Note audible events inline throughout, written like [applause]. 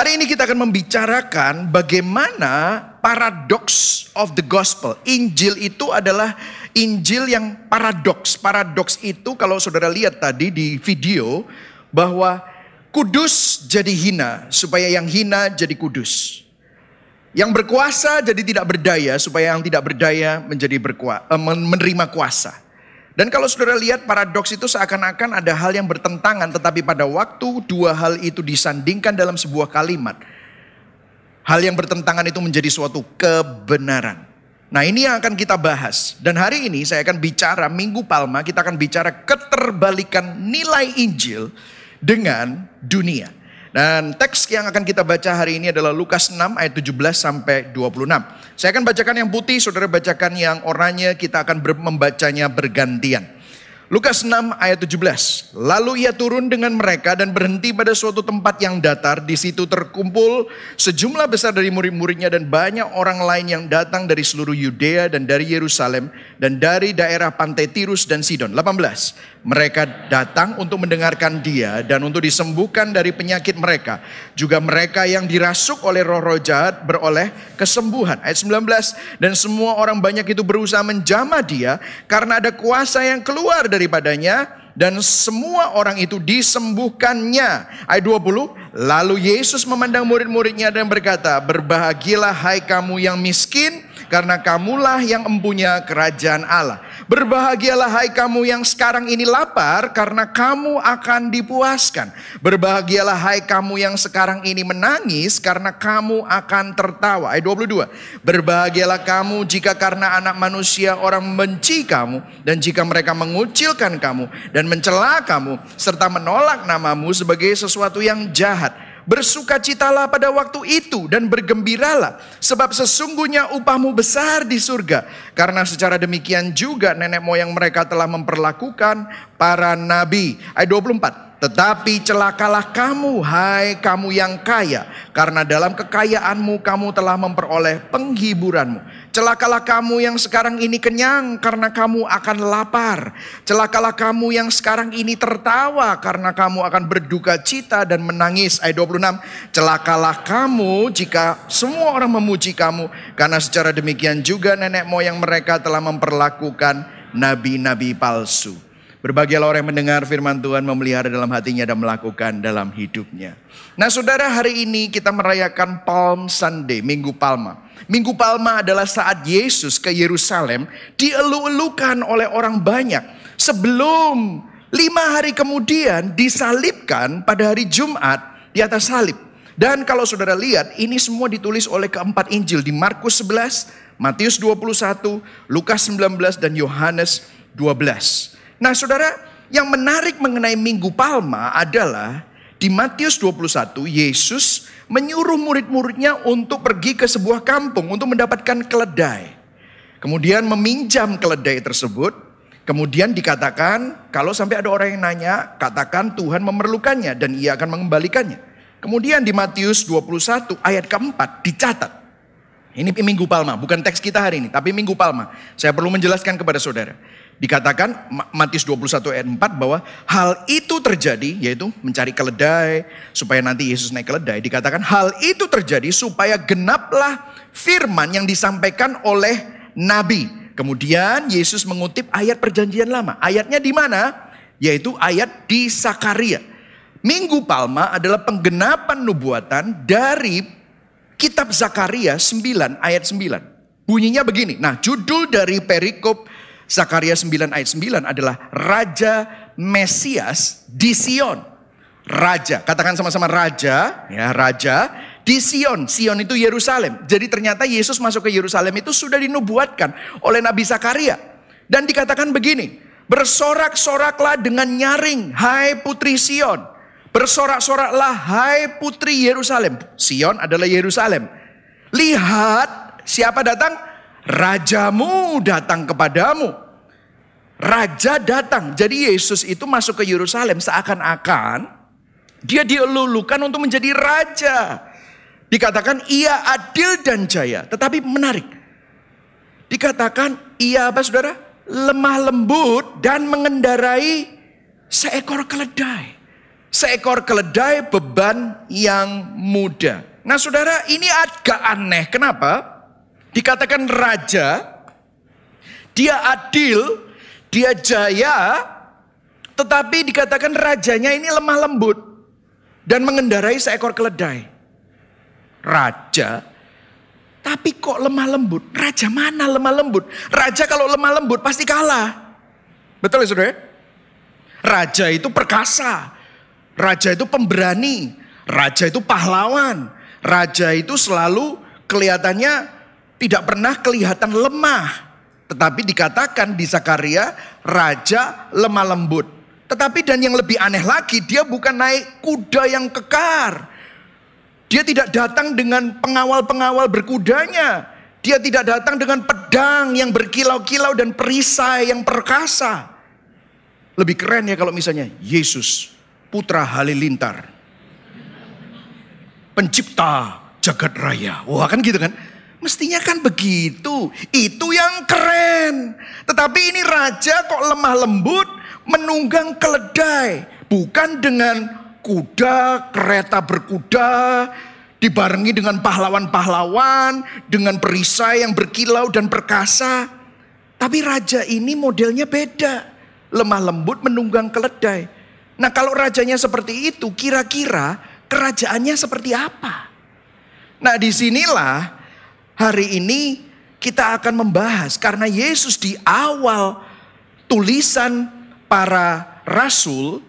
Hari ini kita akan membicarakan bagaimana paradox of the gospel. Injil itu adalah Injil yang paradoks. Paradoks itu kalau saudara lihat tadi di video bahwa kudus jadi hina supaya yang hina jadi kudus. Yang berkuasa jadi tidak berdaya supaya yang tidak berdaya menjadi berkuasa, eh, menerima kuasa. Dan kalau saudara lihat paradoks itu seakan-akan ada hal yang bertentangan tetapi pada waktu dua hal itu disandingkan dalam sebuah kalimat. Hal yang bertentangan itu menjadi suatu kebenaran. Nah ini yang akan kita bahas. Dan hari ini saya akan bicara Minggu Palma kita akan bicara keterbalikan nilai Injil dengan dunia. Dan teks yang akan kita baca hari ini adalah Lukas 6 ayat 17 sampai 26. Saya akan bacakan yang putih, saudara bacakan yang oranye, kita akan membacanya bergantian. Lukas 6 ayat 17. Lalu ia turun dengan mereka dan berhenti pada suatu tempat yang datar. Di situ terkumpul sejumlah besar dari murid-muridnya dan banyak orang lain yang datang dari seluruh Yudea dan dari Yerusalem dan dari daerah pantai Tirus dan Sidon. 18. Mereka datang untuk mendengarkan dia dan untuk disembuhkan dari penyakit mereka. Juga mereka yang dirasuk oleh roh-roh jahat beroleh kesembuhan. Ayat 19. Dan semua orang banyak itu berusaha menjamah dia karena ada kuasa yang keluar daripadanya dan semua orang itu disembuhkannya. Ayat 20, lalu Yesus memandang murid-muridnya dan berkata, "Berbahagialah hai kamu yang miskin, karena kamulah yang empunya kerajaan Allah." Berbahagialah hai kamu yang sekarang ini lapar karena kamu akan dipuaskan. Berbahagialah hai kamu yang sekarang ini menangis karena kamu akan tertawa. Ayat 22. Berbahagialah kamu jika karena anak manusia orang membenci kamu dan jika mereka mengucilkan kamu dan mencela kamu serta menolak namamu sebagai sesuatu yang jahat Bersukacitalah pada waktu itu dan bergembiralah. Sebab sesungguhnya upahmu besar di surga. Karena secara demikian juga nenek moyang mereka telah memperlakukan para nabi. Ayat 24. Tetapi celakalah kamu, hai kamu yang kaya, karena dalam kekayaanmu kamu telah memperoleh penghiburanmu. Celakalah kamu yang sekarang ini kenyang, karena kamu akan lapar. Celakalah kamu yang sekarang ini tertawa, karena kamu akan berduka cita dan menangis. Ayat 26. Celakalah kamu jika semua orang memuji kamu, karena secara demikian juga nenek moyang mereka telah memperlakukan nabi-nabi palsu. Berbahagialah orang yang mendengar firman Tuhan, memelihara dalam hatinya dan melakukan dalam hidupnya. Nah saudara hari ini kita merayakan Palm Sunday, Minggu Palma. Minggu Palma adalah saat Yesus ke Yerusalem dielu-elukan oleh orang banyak. Sebelum lima hari kemudian disalibkan pada hari Jumat di atas salib. Dan kalau saudara lihat ini semua ditulis oleh keempat Injil di Markus 11, Matius 21, Lukas 19 dan Yohanes 12. Nah saudara, yang menarik mengenai Minggu Palma adalah di Matius 21, Yesus menyuruh murid-muridnya untuk pergi ke sebuah kampung untuk mendapatkan keledai. Kemudian meminjam keledai tersebut. Kemudian dikatakan, kalau sampai ada orang yang nanya, katakan Tuhan memerlukannya dan ia akan mengembalikannya. Kemudian di Matius 21 ayat keempat dicatat. Ini Minggu Palma, bukan teks kita hari ini, tapi Minggu Palma. Saya perlu menjelaskan kepada saudara. Dikatakan Matius 21 ayat 4 bahwa hal itu terjadi yaitu mencari keledai supaya nanti Yesus naik keledai. Dikatakan hal itu terjadi supaya genaplah firman yang disampaikan oleh nabi. Kemudian Yesus mengutip ayat perjanjian lama. Ayatnya di mana? Yaitu ayat di Sakaria. Minggu Palma adalah penggenapan nubuatan dari kitab Zakaria 9 ayat 9. Bunyinya begini. Nah, judul dari perikop Zakaria 9 ayat 9 adalah Raja Mesias di Sion. Raja, katakan sama-sama raja, ya raja di Sion. Sion itu Yerusalem. Jadi ternyata Yesus masuk ke Yerusalem itu sudah dinubuatkan oleh Nabi Zakaria. Dan dikatakan begini, bersorak-soraklah dengan nyaring, hai putri Sion. Bersorak-soraklah, hai putri Yerusalem. Sion adalah Yerusalem. Lihat siapa datang? Rajamu datang kepadamu. Raja datang. Jadi Yesus itu masuk ke Yerusalem seakan-akan dia dielulukan untuk menjadi raja. Dikatakan ia adil dan jaya. Tetapi menarik. Dikatakan ia apa saudara? Lemah lembut dan mengendarai seekor keledai. seekor keledai beban yang muda. Nah saudara ini agak aneh. Kenapa? Dikatakan raja, dia adil, dia jaya, tetapi dikatakan rajanya ini lemah lembut dan mengendarai seekor keledai. Raja, tapi kok lemah lembut? Raja mana lemah lembut? Raja kalau lemah lembut pasti kalah. Betul ya saudara? Raja itu perkasa. Raja itu pemberani. Raja itu pahlawan. Raja itu selalu kelihatannya tidak pernah kelihatan lemah. Tetapi dikatakan di Zakaria, raja lemah lembut. Tetapi dan yang lebih aneh lagi, dia bukan naik kuda yang kekar. Dia tidak datang dengan pengawal-pengawal berkudanya. Dia tidak datang dengan pedang yang berkilau-kilau dan perisai yang perkasa. Lebih keren ya kalau misalnya Yesus, putra halilintar. Pencipta jagat raya. Wah kan gitu kan. Mestinya kan begitu. Itu yang keren. Tetapi ini raja kok lemah lembut menunggang keledai. Bukan dengan kuda, kereta berkuda, dibarengi dengan pahlawan-pahlawan, dengan perisai yang berkilau dan perkasa. Tapi raja ini modelnya beda. Lemah lembut menunggang keledai. Nah kalau rajanya seperti itu, kira-kira kerajaannya seperti apa? Nah di sinilah hari ini kita akan membahas karena Yesus di awal tulisan para rasul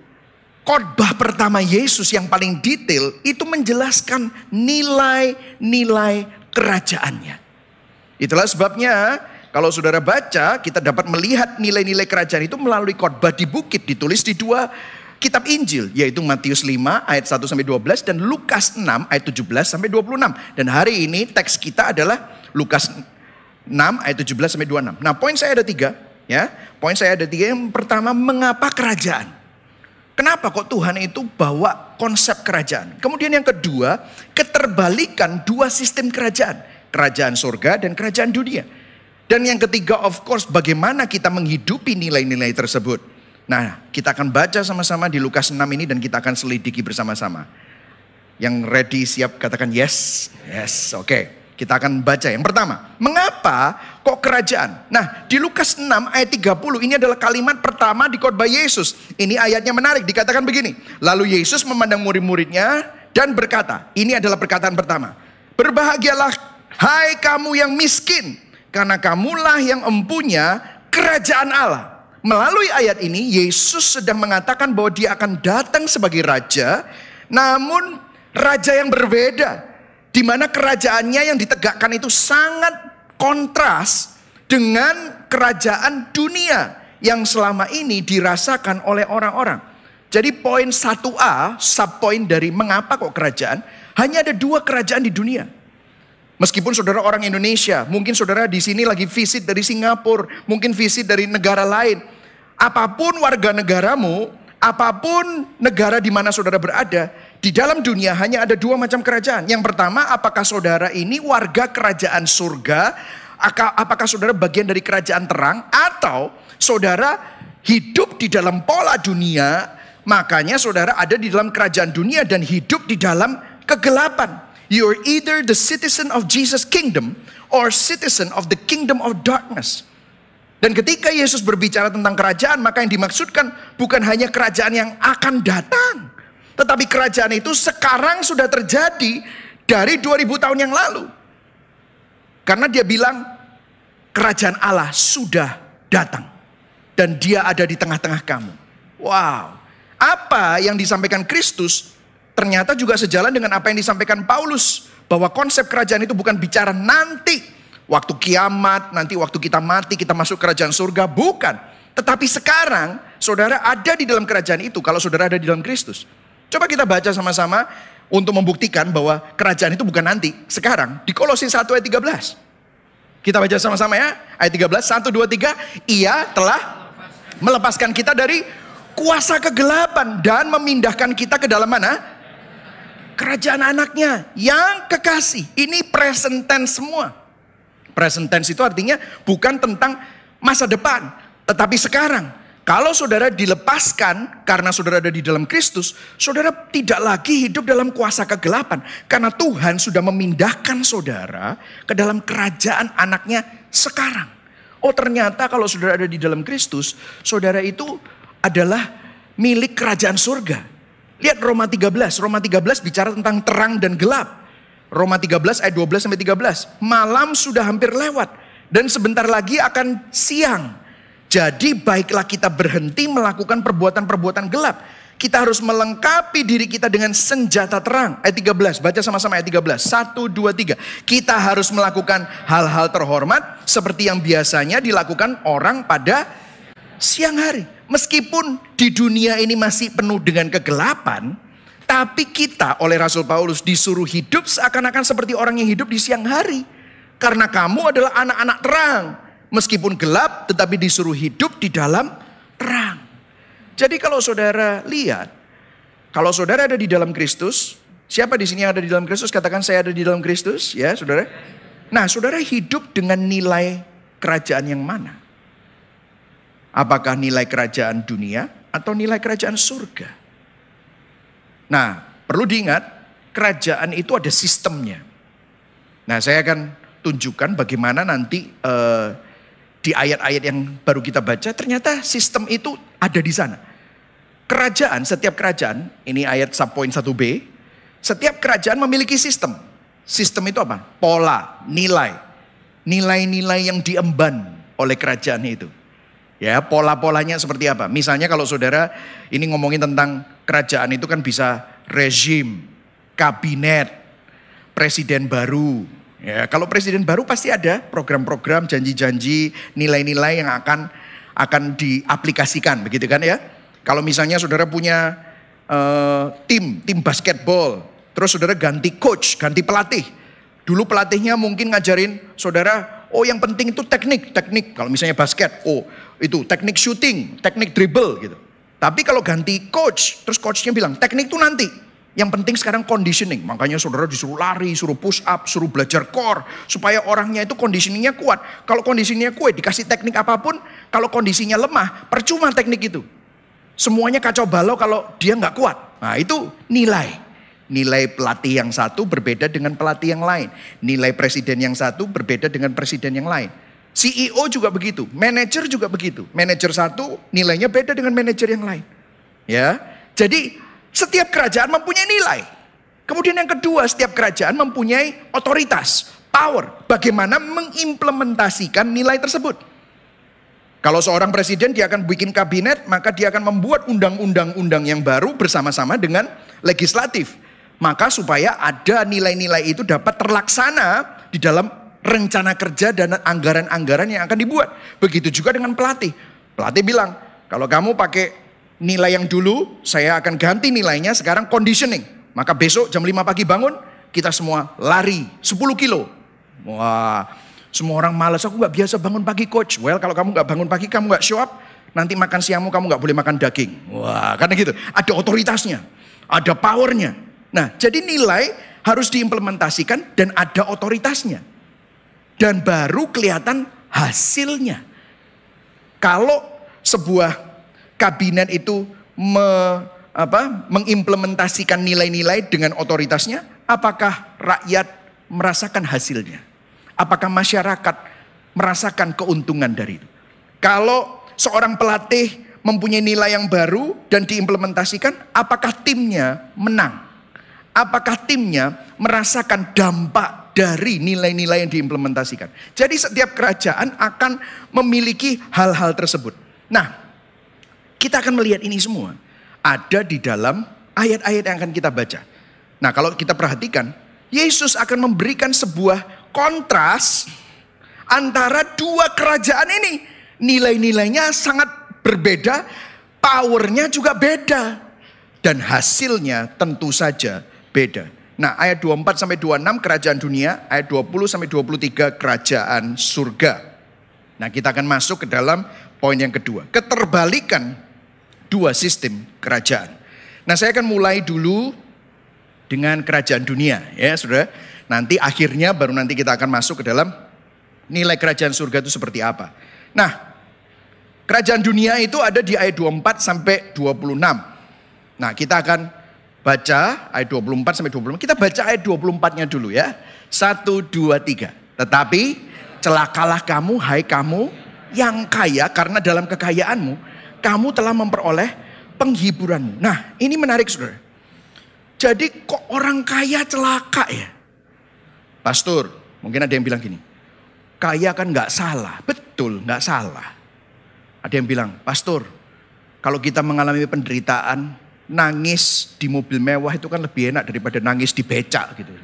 khotbah pertama Yesus yang paling detail itu menjelaskan nilai-nilai kerajaannya. Itulah sebabnya kalau saudara baca kita dapat melihat nilai-nilai kerajaan itu melalui khotbah di bukit ditulis di dua kitab Injil yaitu Matius 5 ayat 1 sampai 12 dan Lukas 6 ayat 17 sampai 26. Dan hari ini teks kita adalah Lukas 6 ayat 17 sampai 26. Nah, poin saya ada tiga ya. Poin saya ada tiga. Yang pertama, mengapa kerajaan? Kenapa kok Tuhan itu bawa konsep kerajaan? Kemudian yang kedua, keterbalikan dua sistem kerajaan. Kerajaan surga dan kerajaan dunia. Dan yang ketiga of course bagaimana kita menghidupi nilai-nilai tersebut. Nah, kita akan baca sama-sama di Lukas 6 ini dan kita akan selidiki bersama-sama. Yang ready siap katakan yes. Yes, oke. Okay. Kita akan baca yang pertama. Mengapa kok kerajaan? Nah di Lukas 6 ayat 30 ini adalah kalimat pertama di khotbah Yesus. Ini ayatnya menarik dikatakan begini. Lalu Yesus memandang murid-muridnya dan berkata. Ini adalah perkataan pertama. Berbahagialah hai kamu yang miskin. Karena kamulah yang empunya kerajaan Allah. Melalui ayat ini Yesus sedang mengatakan bahwa dia akan datang sebagai raja, namun raja yang berbeda. Di mana kerajaannya yang ditegakkan itu sangat kontras dengan kerajaan dunia yang selama ini dirasakan oleh orang-orang. Jadi poin 1A, subpoin dari mengapa kok kerajaan, hanya ada dua kerajaan di dunia. Meskipun saudara orang Indonesia, mungkin saudara di sini lagi visit dari Singapura, mungkin visit dari negara lain. Apa pun warga negaramu, apa pun negara di mana saudara berada, di dalam dunia hanya ada dua macam kerajaan. Yang pertama, apakah saudara ini warga kerajaan surga, apakah saudara bagian dari kerajaan terang, atau saudara hidup di dalam pola dunia, makanya saudara ada di dalam kerajaan dunia dan hidup di dalam kegelapan. You're either the citizen of Jesus kingdom or citizen of the kingdom of darkness. Dan ketika Yesus berbicara tentang kerajaan, maka yang dimaksudkan bukan hanya kerajaan yang akan datang. Tetapi kerajaan itu sekarang sudah terjadi dari 2000 tahun yang lalu. Karena dia bilang kerajaan Allah sudah datang. Dan dia ada di tengah-tengah kamu. Wow. Apa yang disampaikan Kristus ternyata juga sejalan dengan apa yang disampaikan Paulus bahwa konsep kerajaan itu bukan bicara nanti waktu kiamat, nanti waktu kita mati kita masuk kerajaan surga, bukan. Tetapi sekarang saudara ada di dalam kerajaan itu kalau saudara ada di dalam Kristus. Coba kita baca sama-sama untuk membuktikan bahwa kerajaan itu bukan nanti, sekarang di Kolose 1 ayat 13. Kita baca sama-sama ya. Ayat 13, 1 2 3, ia telah melepaskan kita dari kuasa kegelapan dan memindahkan kita ke dalam mana? Kerajaan anaknya yang kekasih. Ini present tense semua. Present tense itu artinya bukan tentang masa depan, tetapi sekarang. Kalau saudara dilepaskan karena saudara ada di dalam Kristus, saudara tidak lagi hidup dalam kuasa kegelapan. Karena Tuhan sudah memindahkan saudara ke dalam kerajaan anaknya sekarang. Oh ternyata kalau saudara ada di dalam Kristus, saudara itu adalah milik kerajaan surga. Lihat Roma 13, Roma 13 bicara tentang terang dan gelap. Roma 13 ayat 12 sampai 13. Malam sudah hampir lewat dan sebentar lagi akan siang. Jadi baiklah kita berhenti melakukan perbuatan-perbuatan gelap. Kita harus melengkapi diri kita dengan senjata terang. Ayat 13, baca sama-sama ayat 13. Satu, dua, tiga. Kita harus melakukan hal-hal terhormat seperti yang biasanya dilakukan orang pada siang hari. Meskipun di dunia ini masih penuh dengan kegelapan, tapi kita oleh Rasul Paulus disuruh hidup seakan-akan seperti orang yang hidup di siang hari. Karena kamu adalah anak-anak terang. Meskipun gelap tetapi disuruh hidup di dalam terang. Jadi kalau saudara lihat, kalau saudara ada di dalam Kristus, siapa di sini yang ada di dalam Kristus? Katakan saya ada di dalam Kristus, ya saudara. Nah saudara hidup dengan nilai kerajaan yang mana? Apakah nilai kerajaan dunia atau nilai kerajaan surga? Nah perlu diingat, kerajaan itu ada sistemnya. Nah saya akan tunjukkan bagaimana nanti uh, di ayat-ayat yang baru kita baca, ternyata sistem itu ada di sana. Kerajaan, setiap kerajaan, ini ayat poin 1b, setiap kerajaan memiliki sistem. Sistem itu apa? Pola, nilai. Nilai-nilai yang diemban oleh kerajaan itu. Ya, pola-polanya seperti apa? Misalnya kalau saudara ini ngomongin tentang kerajaan itu kan bisa rezim, kabinet, presiden baru, Ya, kalau presiden baru pasti ada program-program, janji-janji, nilai-nilai yang akan akan diaplikasikan, begitu kan ya? Kalau misalnya saudara punya uh, tim, tim basketball, terus saudara ganti coach, ganti pelatih. Dulu pelatihnya mungkin ngajarin saudara, oh yang penting itu teknik, teknik. Kalau misalnya basket, oh itu teknik shooting, teknik dribble gitu. Tapi kalau ganti coach, terus coachnya bilang teknik itu nanti. Yang penting sekarang conditioning. Makanya saudara disuruh lari, suruh push up, suruh belajar core. Supaya orangnya itu conditioningnya kuat. Kalau kondisinya kuat, dikasih teknik apa pun. Kalau kondisinya lemah, percuma teknik itu. Semuanya kacau balau kalau dia nggak kuat. Nah itu nilai. Nilai pelatih yang satu berbeda dengan pelatih yang lain. Nilai presiden yang satu berbeda dengan presiden yang lain. CEO juga begitu, manajer juga begitu. Manajer satu nilainya beda dengan manajer yang lain. Ya, jadi setiap kerajaan mempunyai nilai. Kemudian yang kedua, setiap kerajaan mempunyai otoritas, power. Bagaimana mengimplementasikan nilai tersebut. Kalau seorang presiden dia akan bikin kabinet, maka dia akan membuat undang-undang-undang yang baru bersama-sama dengan legislatif. Maka supaya ada nilai-nilai itu dapat terlaksana di dalam rencana kerja dan anggaran-anggaran yang akan dibuat. Begitu juga dengan pelatih. Pelatih bilang, kalau kamu pakai nilai yang dulu saya akan ganti nilainya sekarang conditioning. Maka besok jam 5 pagi bangun kita semua lari 10 kilo. Wah semua orang malas aku gak biasa bangun pagi coach. Well kalau kamu gak bangun pagi kamu gak show up nanti makan siangmu kamu gak boleh makan daging. Wah karena gitu ada otoritasnya ada powernya. Nah jadi nilai harus diimplementasikan dan ada otoritasnya. Dan baru kelihatan hasilnya. Kalau sebuah kabinet itu me, apa, mengimplementasikan nilai-nilai dengan otoritasnya, apakah rakyat merasakan hasilnya? Apakah masyarakat merasakan keuntungan dari itu? Kalau seorang pelatih mempunyai nilai yang baru dan diimplementasikan, apakah timnya menang? Apakah timnya merasakan dampak dari nilai-nilai yang diimplementasikan? Jadi setiap kerajaan akan memiliki hal-hal tersebut. Nah, kita akan melihat ini semua ada di dalam ayat-ayat yang akan kita baca. Nah, kalau kita perhatikan, Yesus akan memberikan sebuah kontras antara dua kerajaan ini. Nilai-nilainya sangat berbeda, powernya juga beda. Dan hasilnya tentu saja beda. Nah ayat 24 sampai 26 kerajaan dunia, ayat 20 sampai 23 kerajaan surga. Nah kita akan masuk ke dalam poin yang kedua. Keterbalikan dua sistem kerajaan. Nah saya akan mulai dulu dengan kerajaan dunia ya saudara. Nanti akhirnya baru nanti kita akan masuk ke dalam nilai kerajaan surga itu seperti apa. Nah Kerajaan dunia itu ada di ayat 24 sampai 26. Nah, kita akan baca ayat 24 sampai 25. Kita baca ayat 24-nya dulu ya. 1 2 3. Tetapi celakalah kamu hai kamu yang kaya karena dalam kekayaanmu kamu telah memperoleh penghiburanmu. Nah, ini menarik Saudara. Jadi kok orang kaya celaka ya? Pastor, mungkin ada yang bilang gini. Kaya kan nggak salah. Betul, nggak salah. Ada yang bilang, Pastor, kalau kita mengalami penderitaan, nangis di mobil mewah itu kan lebih enak daripada nangis di becak gitu.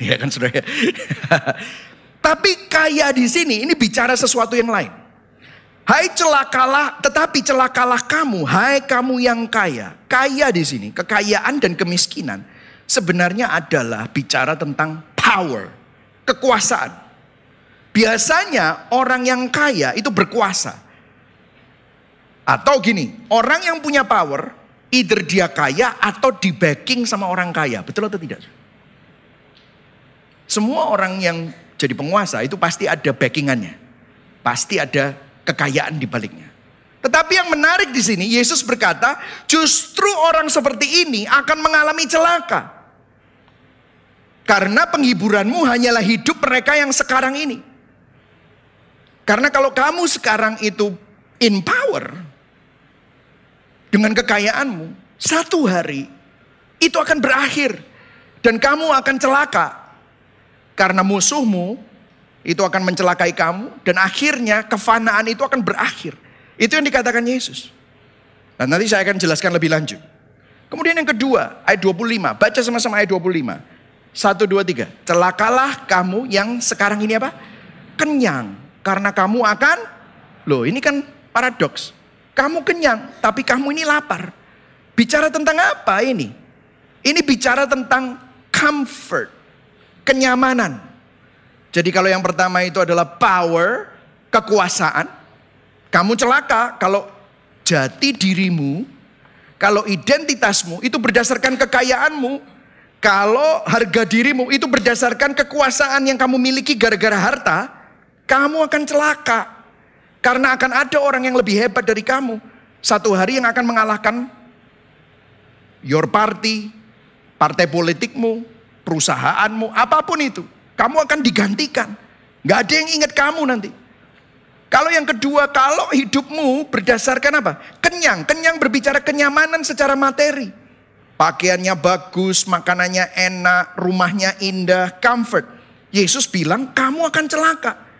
[laughs] ya kan saudara? [laughs] Tapi kaya di sini ini bicara sesuatu yang lain. Hai celakalah, tetapi celakalah kamu, hai kamu yang kaya. Kaya di sini, kekayaan dan kemiskinan sebenarnya adalah bicara tentang power, kekuasaan. Biasanya orang yang kaya itu berkuasa. Atau gini, orang yang punya power, either dia kaya atau di backing sama orang kaya. Betul atau tidak? Semua orang yang jadi penguasa itu pasti ada backingannya. Pasti ada kekayaan di baliknya. Tetapi yang menarik di sini, Yesus berkata, justru orang seperti ini akan mengalami celaka. Karena penghiburanmu hanyalah hidup mereka yang sekarang ini. Karena kalau kamu sekarang itu in power, dengan kekayaanmu, satu hari itu akan berakhir dan kamu akan celaka karena musuhmu itu akan mencelakai kamu dan akhirnya kefanaan itu akan berakhir. Itu yang dikatakan Yesus. Dan nanti saya akan jelaskan lebih lanjut. Kemudian yang kedua, ayat 25. Baca sama-sama ayat 25. Satu, dua, tiga. Celakalah kamu yang sekarang ini apa? Kenyang. Karena kamu akan, loh ini kan paradoks. Kamu kenyang, tapi kamu ini lapar. Bicara tentang apa ini? Ini bicara tentang comfort, kenyamanan. Jadi kalau yang pertama itu adalah power, kekuasaan. Kamu celaka kalau jati dirimu, kalau identitasmu itu berdasarkan kekayaanmu, kalau harga dirimu itu berdasarkan kekuasaan yang kamu miliki gara-gara harta, kamu akan celaka. Karena akan ada orang yang lebih hebat dari kamu. Satu hari yang akan mengalahkan your party, partai politikmu, perusahaanmu, apa pun itu. Kamu akan digantikan. Gak ada yang ingat kamu nanti. Kalau yang kedua, kalau hidupmu berdasarkan apa? Kenyang. Kenyang berbicara kenyamanan secara materi. Pakaiannya bagus, makanannya enak, rumahnya indah, comfort. Yesus bilang kamu akan celaka.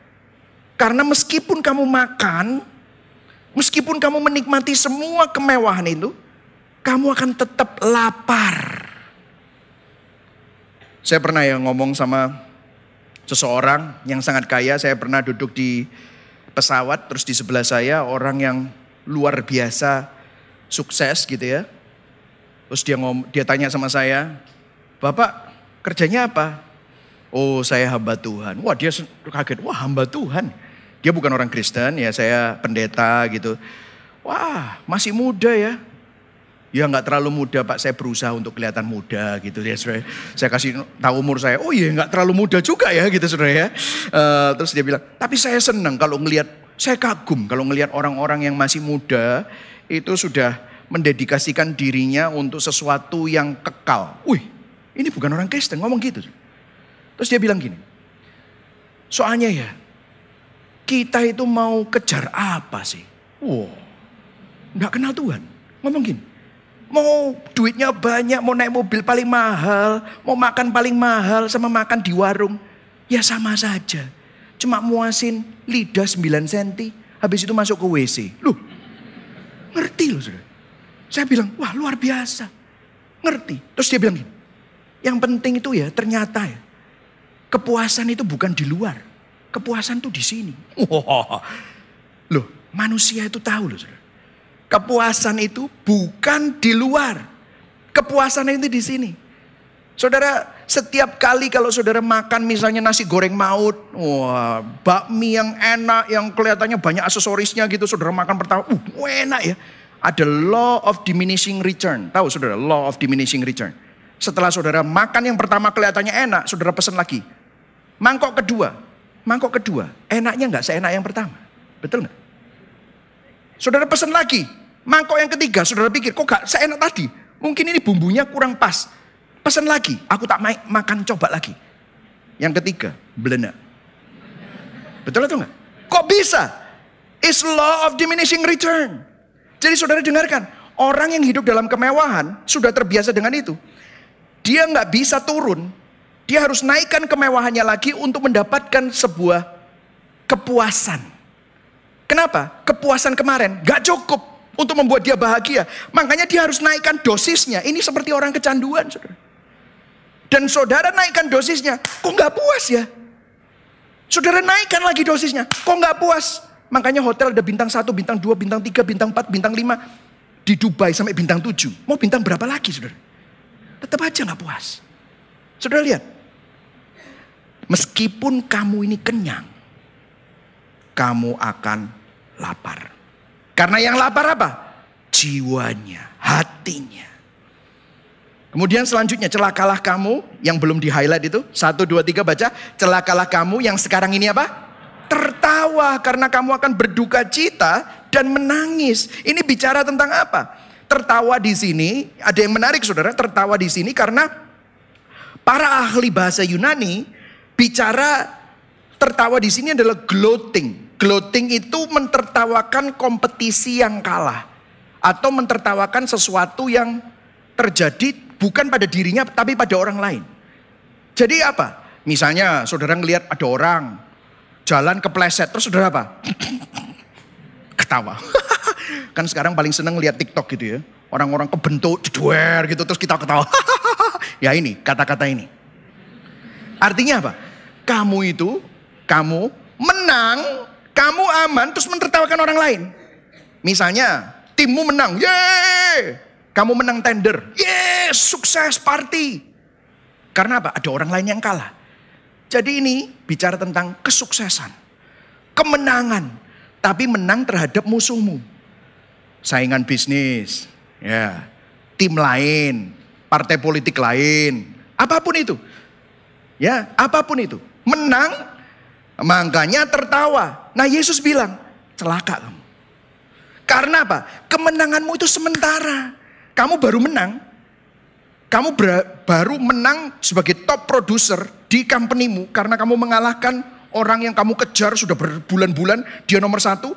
Karena meskipun kamu makan, meskipun kamu menikmati semua kemewahan itu, kamu akan tetap lapar. Saya pernah ya ngomong sama seseorang yang sangat kaya, saya pernah duduk di pesawat, terus di sebelah saya orang yang luar biasa sukses gitu ya. Terus dia dia tanya sama saya, Bapak kerjanya apa? Oh saya hamba Tuhan. Wah dia kaget, wah hamba Tuhan. Dia bukan orang Kristen, ya saya pendeta gitu. Wah, masih muda ya. Ya nggak terlalu muda Pak, saya berusaha untuk kelihatan muda gitu ya saudara. Saya kasih tahu umur saya, oh iya nggak terlalu muda juga ya gitu saudara ya. Uh, terus dia bilang, tapi saya senang kalau ngelihat, saya kagum kalau ngelihat orang-orang yang masih muda itu sudah mendedikasikan dirinya untuk sesuatu yang kekal. Wih, ini bukan orang Kristen ngomong gitu. Terus dia bilang gini, soalnya ya kita itu mau kejar apa sih? Wow, nggak kenal Tuhan. Ngomong gini, mau duitnya banyak, mau naik mobil paling mahal, mau makan paling mahal sama makan di warung. Ya sama saja. Cuma muasin lidah 9 cm, habis itu masuk ke WC. Loh, ngerti loh sudah. Saya bilang, wah luar biasa. Ngerti. Terus dia bilang gini, yang penting itu ya ternyata ya, kepuasan itu bukan di luar Kepuasan tuh di sini. Wah. Loh, manusia itu tahu loh. Saudara. Kepuasan itu bukan di luar. Kepuasan itu di sini. Saudara, setiap kali kalau saudara makan misalnya nasi goreng maut, wah, bakmi yang enak, yang kelihatannya banyak aksesorisnya gitu, saudara makan pertama, uh, enak ya. Ada law of diminishing return. Tahu saudara, law of diminishing return. Setelah saudara makan yang pertama kelihatannya enak, saudara pesan lagi. Mangkok kedua, Mangkok kedua, enaknya nggak seenak yang pertama. Betul nggak? Saudara pesan lagi. Mangkok yang ketiga, saudara pikir, kok gak seenak tadi? Mungkin ini bumbunya kurang pas. Pesan lagi, aku tak makan coba lagi. Yang ketiga, belena. Betul atau enggak? Kok bisa? It's law of diminishing return. Jadi saudara dengarkan, orang yang hidup dalam kemewahan sudah terbiasa dengan itu. Dia nggak bisa turun, dia harus naikkan kemewahannya lagi untuk mendapatkan sebuah kepuasan. Kenapa? Kepuasan kemarin gak cukup untuk membuat dia bahagia. Makanya dia harus naikkan dosisnya. Ini seperti orang kecanduan, saudara. Dan saudara naikkan dosisnya, kok gak puas ya? Saudara naikkan lagi dosisnya, kok gak puas? Makanya hotel ada bintang 1, bintang 2, bintang 3, bintang 4, bintang 5. Di Dubai sampai bintang 7. Mau bintang berapa lagi saudara? Tetap aja gak puas. Saudara lihat. Meskipun kamu ini kenyang. Kamu akan lapar. Karena yang lapar apa? Jiwanya, hatinya. Kemudian selanjutnya celakalah kamu yang belum di highlight itu. Satu, dua, tiga baca. Celakalah kamu yang sekarang ini apa? Tertawa karena kamu akan berduka cita dan menangis. Ini bicara tentang apa? Tertawa di sini, ada yang menarik saudara, tertawa di sini karena para ahli bahasa Yunani bicara tertawa di sini adalah gloating. Gloating itu mentertawakan kompetisi yang kalah. Atau mentertawakan sesuatu yang terjadi bukan pada dirinya tapi pada orang lain. Jadi apa? Misalnya saudara ngelihat ada orang jalan kepleset terus saudara apa? [coughs] Ketawa. [laughs] kan sekarang paling seneng lihat TikTok gitu ya. Orang-orang kebentuk, jeduer gitu terus kita ketawa. [laughs] ya ini kata-kata ini. Artinya apa? Kamu itu, kamu menang kamu aman terus mentertawakan orang lain. Misalnya timmu menang, yeay. Kamu menang tender, yeay sukses party. Karena apa? Ada orang lain yang kalah. Jadi ini bicara tentang kesuksesan. Kemenangan. Tapi menang terhadap musuhmu. Saingan bisnis. ya, Tim lain. Partai politik lain. Apa pun itu. Ya, apa pun itu. Menang Makanya tertawa. Nah Yesus bilang, celaka kamu. Karena apa? Kemenanganmu itu sementara. Kamu baru menang. Kamu baru menang sebagai top producer di companymu. Karena kamu mengalahkan orang yang kamu kejar sudah berbulan-bulan. Dia nomor satu,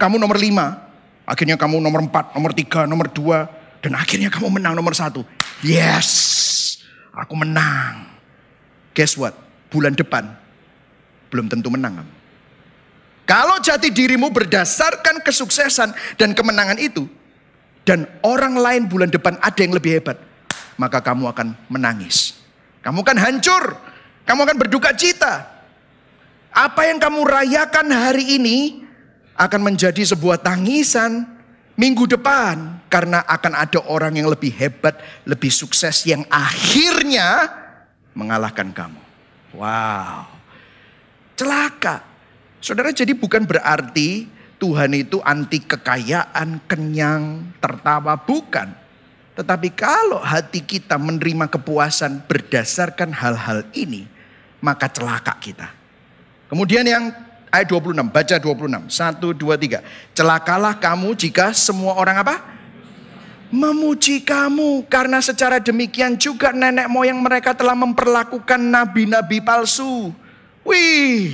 kamu nomor lima. Akhirnya kamu nomor empat, nomor tiga, nomor dua. Dan akhirnya kamu menang nomor satu. Yes, aku menang. Guess what? Bulan depan belum tentu menang. Kalau jati dirimu berdasarkan kesuksesan dan kemenangan itu, dan orang lain bulan depan ada yang lebih hebat, maka kamu akan menangis. Kamu akan hancur, kamu akan berduka cita. Apa yang kamu rayakan hari ini akan menjadi sebuah tangisan minggu depan karena akan ada orang yang lebih hebat, lebih sukses yang akhirnya mengalahkan kamu. Wow. Celaka. Saudara jadi bukan berarti Tuhan itu anti kekayaan, kenyang, tertawa. Bukan. Tetapi kalau hati kita menerima kepuasan berdasarkan hal-hal ini, maka celaka kita. Kemudian yang ayat 26, baca 26. 1, 2, 3. Celakalah kamu jika semua orang apa? Memuji kamu. Karena secara demikian juga nenek moyang mereka telah memperlakukan nabi-nabi palsu. Wih,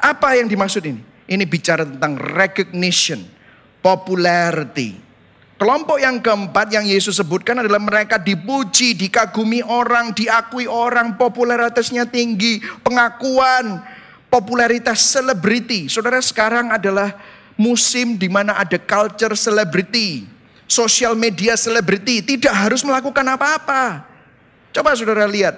apa yang dimaksud ini? Ini bicara tentang recognition, popularity. Kelompok yang keempat yang Yesus sebutkan adalah mereka dipuji, dikagumi orang, diakui orang, popularitasnya tinggi, pengakuan, popularitas selebriti. Saudara sekarang adalah musim di mana ada culture celebrity, sosial media selebriti, tidak harus melakukan apa-apa. Coba saudara lihat,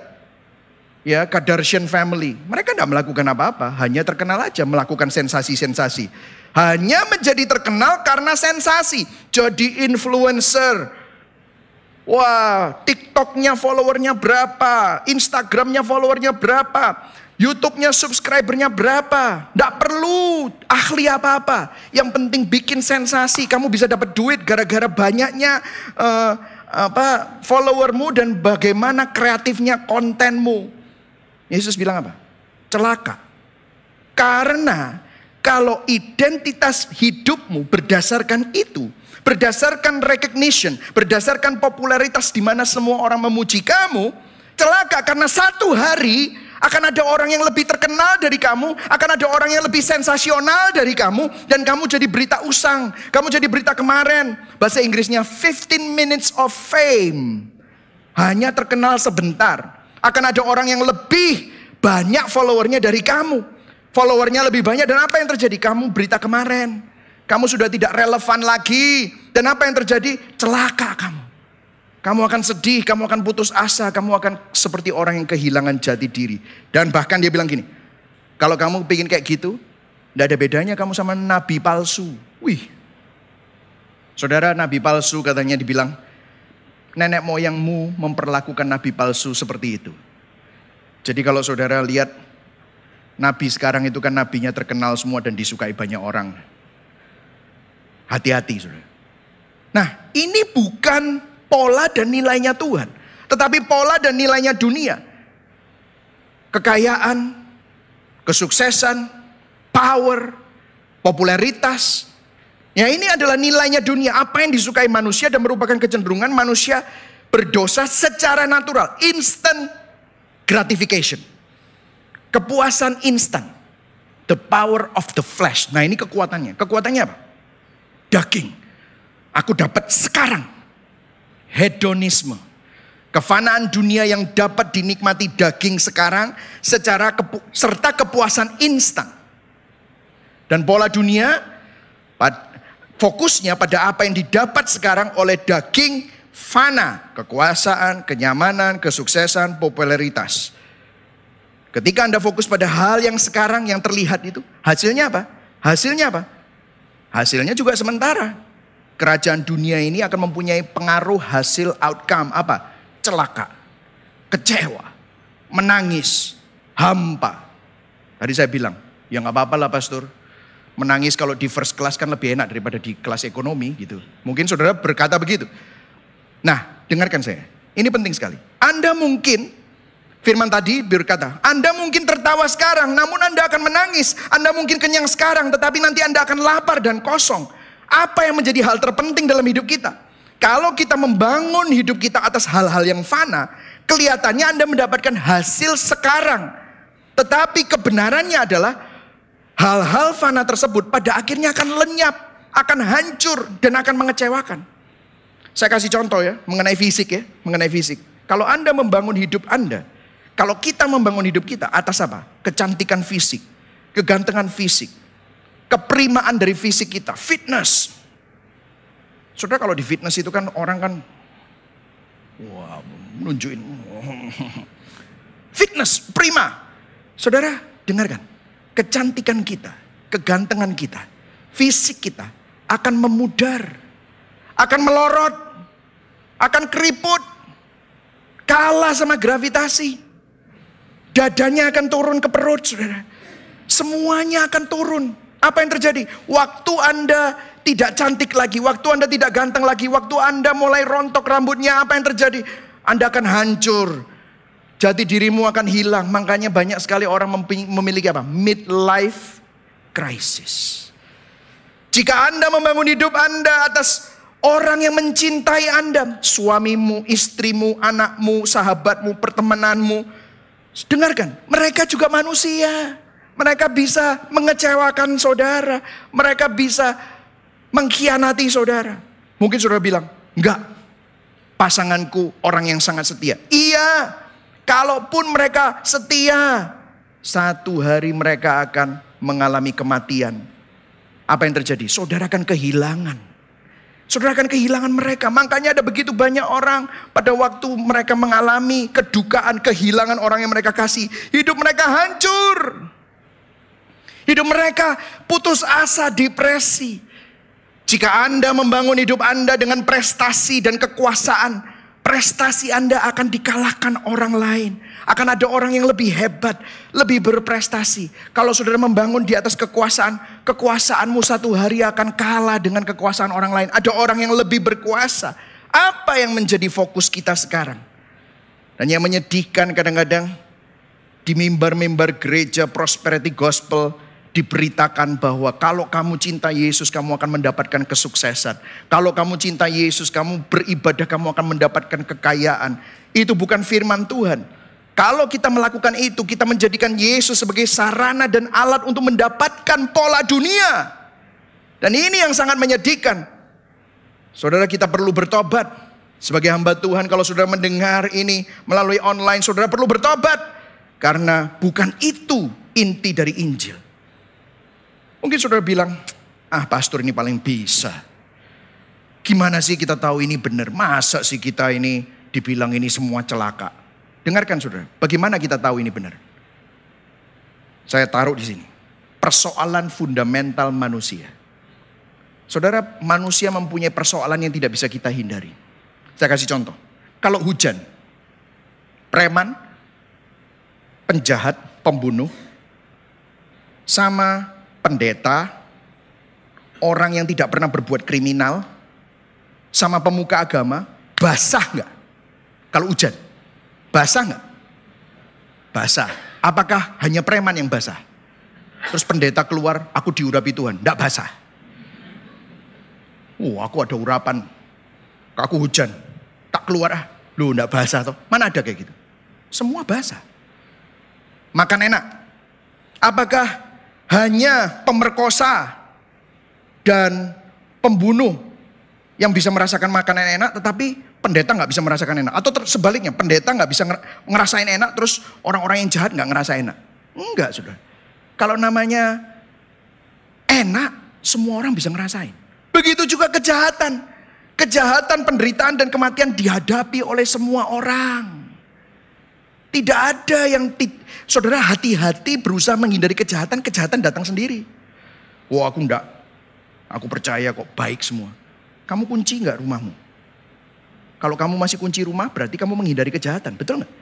ya Kardashian family. Mereka tidak melakukan apa-apa, hanya terkenal aja melakukan sensasi-sensasi. Hanya menjadi terkenal karena sensasi. Jadi influencer. Wah, TikToknya followernya berapa? Instagramnya followernya berapa? YouTube-nya subscribernya berapa? Tidak perlu ahli apa-apa. Yang penting bikin sensasi. Kamu bisa dapat duit gara-gara banyaknya uh, apa followermu dan bagaimana kreatifnya kontenmu. Yesus bilang apa? Celaka. Karena Kalau identitas hidupmu berdasarkan itu, berdasarkan recognition, berdasarkan popularitas di mana semua orang memuji kamu, celaka karena satu hari akan ada orang yang lebih terkenal dari kamu, akan ada orang yang lebih sensasional dari kamu, dan kamu jadi berita usang, kamu jadi berita kemarin. Bahasa Inggrisnya 15 minutes of fame. Hanya terkenal sebentar. Akan ada orang yang lebih banyak followernya dari kamu. Followernya lebih banyak dan apa yang terjadi? Kamu berita kemarin. Kamu sudah tidak relevan lagi. Dan apa yang terjadi? Celaka kamu. Kamu akan sedih, kamu akan putus asa, kamu akan seperti orang yang kehilangan jati diri. Dan bahkan dia bilang gini, kalau kamu ingin kayak gitu, tidak ada bedanya kamu sama nabi palsu. Wih, saudara nabi palsu katanya dibilang, nenek moyangmu memperlakukan nabi palsu seperti itu. Jadi kalau saudara lihat, nabi sekarang itu kan nabinya terkenal semua dan disukai banyak orang. Hati-hati saudara. Nah ini bukan pola dan nilainya Tuhan. Tetapi pola dan nilainya dunia. Kekayaan, kesuksesan, power, popularitas. Ya ini adalah nilainya dunia. Apa yang disukai manusia dan merupakan kecenderungan manusia berdosa secara natural. Instant gratification. Kepuasan instan. The power of the flesh. Nah ini kekuatannya. Kekuatannya apa? Daging. Aku dapat sekarang hedonisme. Kefanaan dunia yang dapat dinikmati daging sekarang secara kepu serta kepuasan instan. Dan pola dunia fokusnya pada apa yang didapat sekarang oleh daging fana, kekuasaan, kenyamanan, kesuksesan, popularitas. Ketika Anda fokus pada hal yang sekarang yang terlihat itu, hasilnya apa? Hasilnya apa? Hasilnya juga sementara kerajaan dunia ini akan mempunyai pengaruh hasil outcome apa? Celaka, kecewa, menangis, hampa. Tadi saya bilang, ya nggak apa-apa lah pastor. Menangis kalau di first class kan lebih enak daripada di kelas ekonomi gitu. Mungkin saudara berkata begitu. Nah, dengarkan saya. Ini penting sekali. Anda mungkin Firman tadi berkata, Anda mungkin tertawa sekarang, namun Anda akan menangis. Anda mungkin kenyang sekarang, tetapi nanti Anda akan lapar dan kosong. Apa yang menjadi hal terpenting dalam hidup kita? Kalau kita membangun hidup kita atas hal-hal yang fana, kelihatannya Anda mendapatkan hasil sekarang. Tetapi kebenarannya adalah hal-hal fana tersebut pada akhirnya akan lenyap, akan hancur dan akan mengecewakan. Saya kasih contoh ya, mengenai fisik ya, mengenai fisik. Kalau Anda membangun hidup Anda, kalau kita membangun hidup kita atas apa? Kecantikan fisik, kegantengan fisik, keprimaan dari fisik kita, fitness. Saudara kalau di fitness itu kan orang kan wah nunjukin [laughs] fitness prima. Saudara dengarkan, kecantikan kita, kegantengan kita, fisik kita akan memudar, akan melorot, akan keriput, kalah sama gravitasi. Dadanya akan turun ke perut, saudara. Semuanya akan turun. Apa yang terjadi? Waktu Anda tidak cantik lagi, waktu Anda tidak ganteng lagi, waktu Anda mulai rontok rambutnya, apa yang terjadi? Anda akan hancur. Jati dirimu akan hilang. Makanya banyak sekali orang memiliki apa? Midlife crisis. Jika Anda membangun hidup Anda atas orang yang mencintai Anda, suamimu, istrimu, anakmu, sahabatmu, pertemananmu, dengarkan, mereka juga manusia. Mereka bisa mengecewakan saudara. Mereka bisa mengkhianati saudara. Mungkin saudara bilang, enggak. Pasanganku orang yang sangat setia. Iya, kalaupun mereka setia, satu hari mereka akan mengalami kematian. Apa yang terjadi? Saudara akan kehilangan. Saudara akan kehilangan mereka. Makanya ada begitu banyak orang pada waktu mereka mengalami kedukaan, kehilangan orang yang mereka kasih. Hidup mereka hancur. Hidup mereka putus asa, depresi. Jika Anda membangun hidup Anda dengan prestasi dan kekuasaan, prestasi Anda akan dikalahkan orang lain. Akan ada orang yang lebih hebat, lebih berprestasi. Kalau saudara membangun di atas kekuasaan, kekuasaanmu satu hari akan kalah dengan kekuasaan orang lain. Ada orang yang lebih berkuasa. Apa yang menjadi fokus kita sekarang? Dan yang menyedihkan kadang-kadang di mimbar-mimbar gereja prosperity gospel, diberitakan bahwa kalau kamu cinta Yesus kamu akan mendapatkan kesuksesan. Kalau kamu cinta Yesus kamu beribadah kamu akan mendapatkan kekayaan. Itu bukan firman Tuhan. Kalau kita melakukan itu kita menjadikan Yesus sebagai sarana dan alat untuk mendapatkan pola dunia. Dan ini yang sangat menyedihkan. Saudara kita perlu bertobat. Sebagai hamba Tuhan kalau saudara mendengar ini melalui online saudara perlu bertobat. Karena bukan itu inti dari Injil. Mungkin saudara bilang, ah pastor ini paling bisa. Gimana sih kita tahu ini benar? Masa sih kita ini dibilang ini semua celaka? Dengarkan saudara, bagaimana kita tahu ini benar? Saya taruh di sini. Persoalan fundamental manusia. Saudara, manusia mempunyai persoalan yang tidak bisa kita hindari. Saya kasih contoh. Kalau hujan, preman, penjahat, pembunuh, sama pendeta, orang yang tidak pernah berbuat kriminal, sama pemuka agama, basah nggak? Kalau hujan, basah nggak? Basah. Apakah hanya preman yang basah? Terus pendeta keluar, aku diurapi Tuhan, nggak basah. Oh, aku ada urapan, aku hujan, tak keluar ah. Lu nggak basah toh? Mana ada kayak gitu? Semua basah. Makan enak. Apakah hanya pemerkosa dan pembunuh yang bisa merasakan makanan enak, tetapi pendeta nggak bisa merasakan enak. Atau sebaliknya, pendeta nggak bisa ngerasain enak, terus orang-orang yang jahat nggak ngerasa enak. Enggak, sudah. Kalau namanya enak, semua orang bisa ngerasain. Begitu juga kejahatan. Kejahatan, penderitaan, dan kematian dihadapi oleh semua orang. Tidak ada yang saudara hati-hati berusaha menghindari kejahatan, kejahatan datang sendiri. Wah aku enggak, aku percaya kok baik semua. Kamu kunci enggak rumahmu? Kalau kamu masih kunci rumah berarti kamu menghindari kejahatan, betul enggak?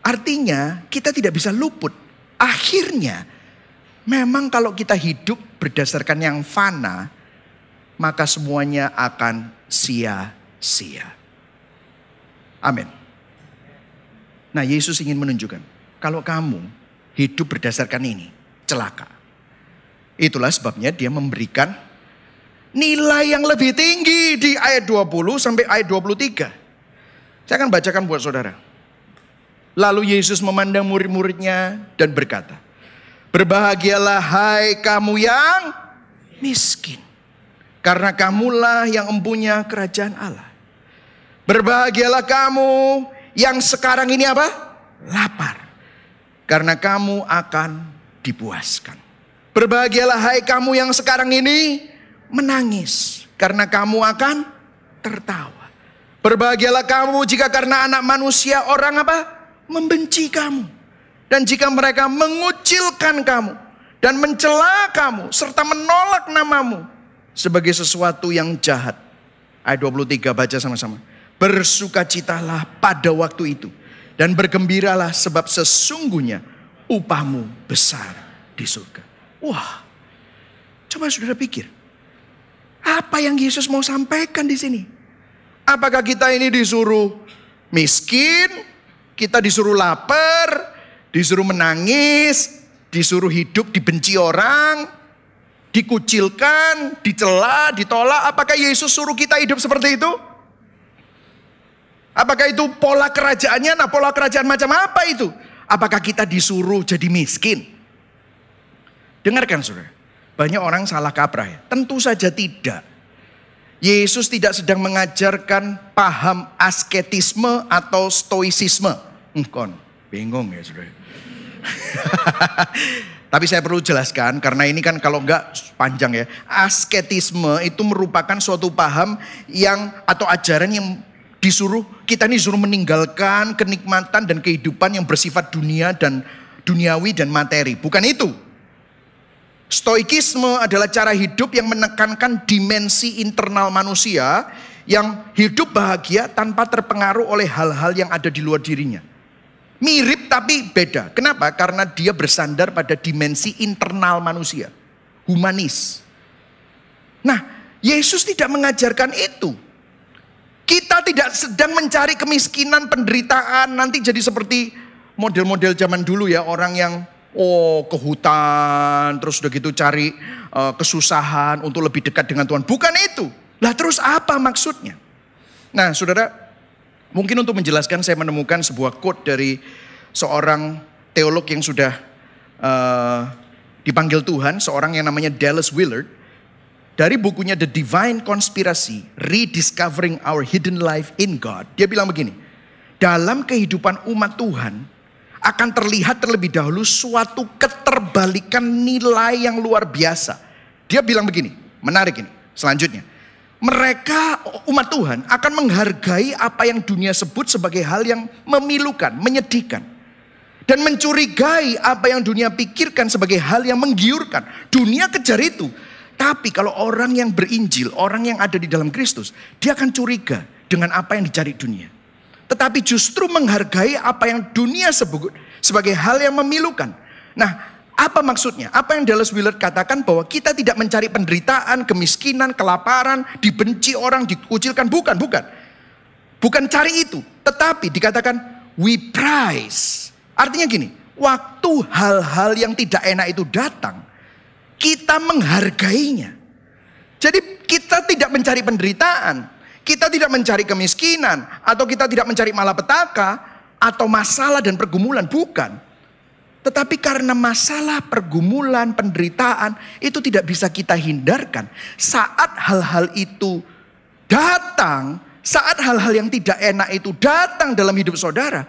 Artinya kita tidak bisa luput. Akhirnya memang kalau kita hidup berdasarkan yang fana, maka semuanya akan sia-sia. Amin. Nah Yesus ingin menunjukkan, kalau kamu hidup berdasarkan ini, celaka. Itulah sebabnya dia memberikan nilai yang lebih tinggi di ayat 20 sampai ayat 23. Saya akan bacakan buat saudara. Lalu Yesus memandang murid-muridnya dan berkata, Berbahagialah hai kamu yang miskin. Karena kamulah yang empunya kerajaan Allah. Berbahagialah kamu yang sekarang ini apa? Lapar. Karena kamu akan dipuaskan. Berbahagialah hai kamu yang sekarang ini menangis. Karena kamu akan tertawa. Berbahagialah kamu jika karena anak manusia orang apa? Membenci kamu. Dan jika mereka mengucilkan kamu. Dan mencela kamu. Serta menolak namamu. Sebagai sesuatu yang jahat. Ayat 23 baca sama-sama. Bersukacitalah pada waktu itu. Dan bergembiralah sebab sesungguhnya upahmu besar di surga. Wah, coba saudara pikir. Apa yang Yesus mau sampaikan di sini? Apakah kita ini disuruh miskin, kita disuruh lapar, disuruh menangis, disuruh hidup dibenci orang, dikucilkan, dicela, ditolak. Apakah Yesus suruh kita hidup seperti itu? Apakah itu pola kerajaannya? Nah pola kerajaan macam apa itu? Apakah kita disuruh jadi miskin? Dengarkan saudara. Banyak orang salah kaprah ya. Tentu saja tidak. Yesus tidak sedang mengajarkan paham asketisme atau stoicisme. Engkon, bingung ya saudara. [laughs] Tapi saya perlu jelaskan karena ini kan kalau enggak panjang ya. Asketisme itu merupakan suatu paham yang atau ajaran yang disuruh kita ini disuruh meninggalkan kenikmatan dan kehidupan yang bersifat dunia dan duniawi dan materi. Bukan itu. Stoikisme adalah cara hidup yang menekankan dimensi internal manusia yang hidup bahagia tanpa terpengaruh oleh hal-hal yang ada di luar dirinya. Mirip tapi beda. Kenapa? Karena dia bersandar pada dimensi internal manusia. Humanis. Nah, Yesus tidak mengajarkan itu. Kita tidak sedang mencari kemiskinan, penderitaan, nanti jadi seperti model-model zaman dulu ya, orang yang oh ke hutan, terus udah gitu cari uh, kesusahan untuk lebih dekat dengan Tuhan. Bukan itu. Lah terus apa maksudnya? Nah saudara, mungkin untuk menjelaskan saya menemukan sebuah quote dari seorang teolog yang sudah uh, dipanggil Tuhan, seorang yang namanya Dallas Willard. Dari bukunya The Divine Conspiracy, Rediscovering Our Hidden Life in God. Dia bilang begini, dalam kehidupan umat Tuhan, akan terlihat terlebih dahulu suatu keterbalikan nilai yang luar biasa. Dia bilang begini, menarik ini. Selanjutnya, mereka umat Tuhan akan menghargai apa yang dunia sebut sebagai hal yang memilukan, menyedihkan. Dan mencurigai apa yang dunia pikirkan sebagai hal yang menggiurkan. Dunia kejar itu. Tapi kalau orang yang berinjil, orang yang ada di dalam Kristus, dia akan curiga dengan apa yang dicari dunia tetapi justru menghargai apa yang dunia sebut sebagai hal yang memilukan. Nah, apa maksudnya? Apa yang Dallas Willard katakan bahwa kita tidak mencari penderitaan, kemiskinan, kelaparan, dibenci orang, dikucilkan. Bukan, bukan. Bukan cari itu. Tetapi dikatakan we prize. Artinya gini, waktu hal-hal yang tidak enak itu datang, kita menghargainya. Jadi kita tidak mencari penderitaan, kita tidak mencari kemiskinan atau kita tidak mencari malapetaka atau masalah dan pergumulan, bukan. Tetapi karena masalah, pergumulan, penderitaan itu tidak bisa kita hindarkan. Saat hal-hal itu datang, saat hal-hal yang tidak enak itu datang dalam hidup saudara,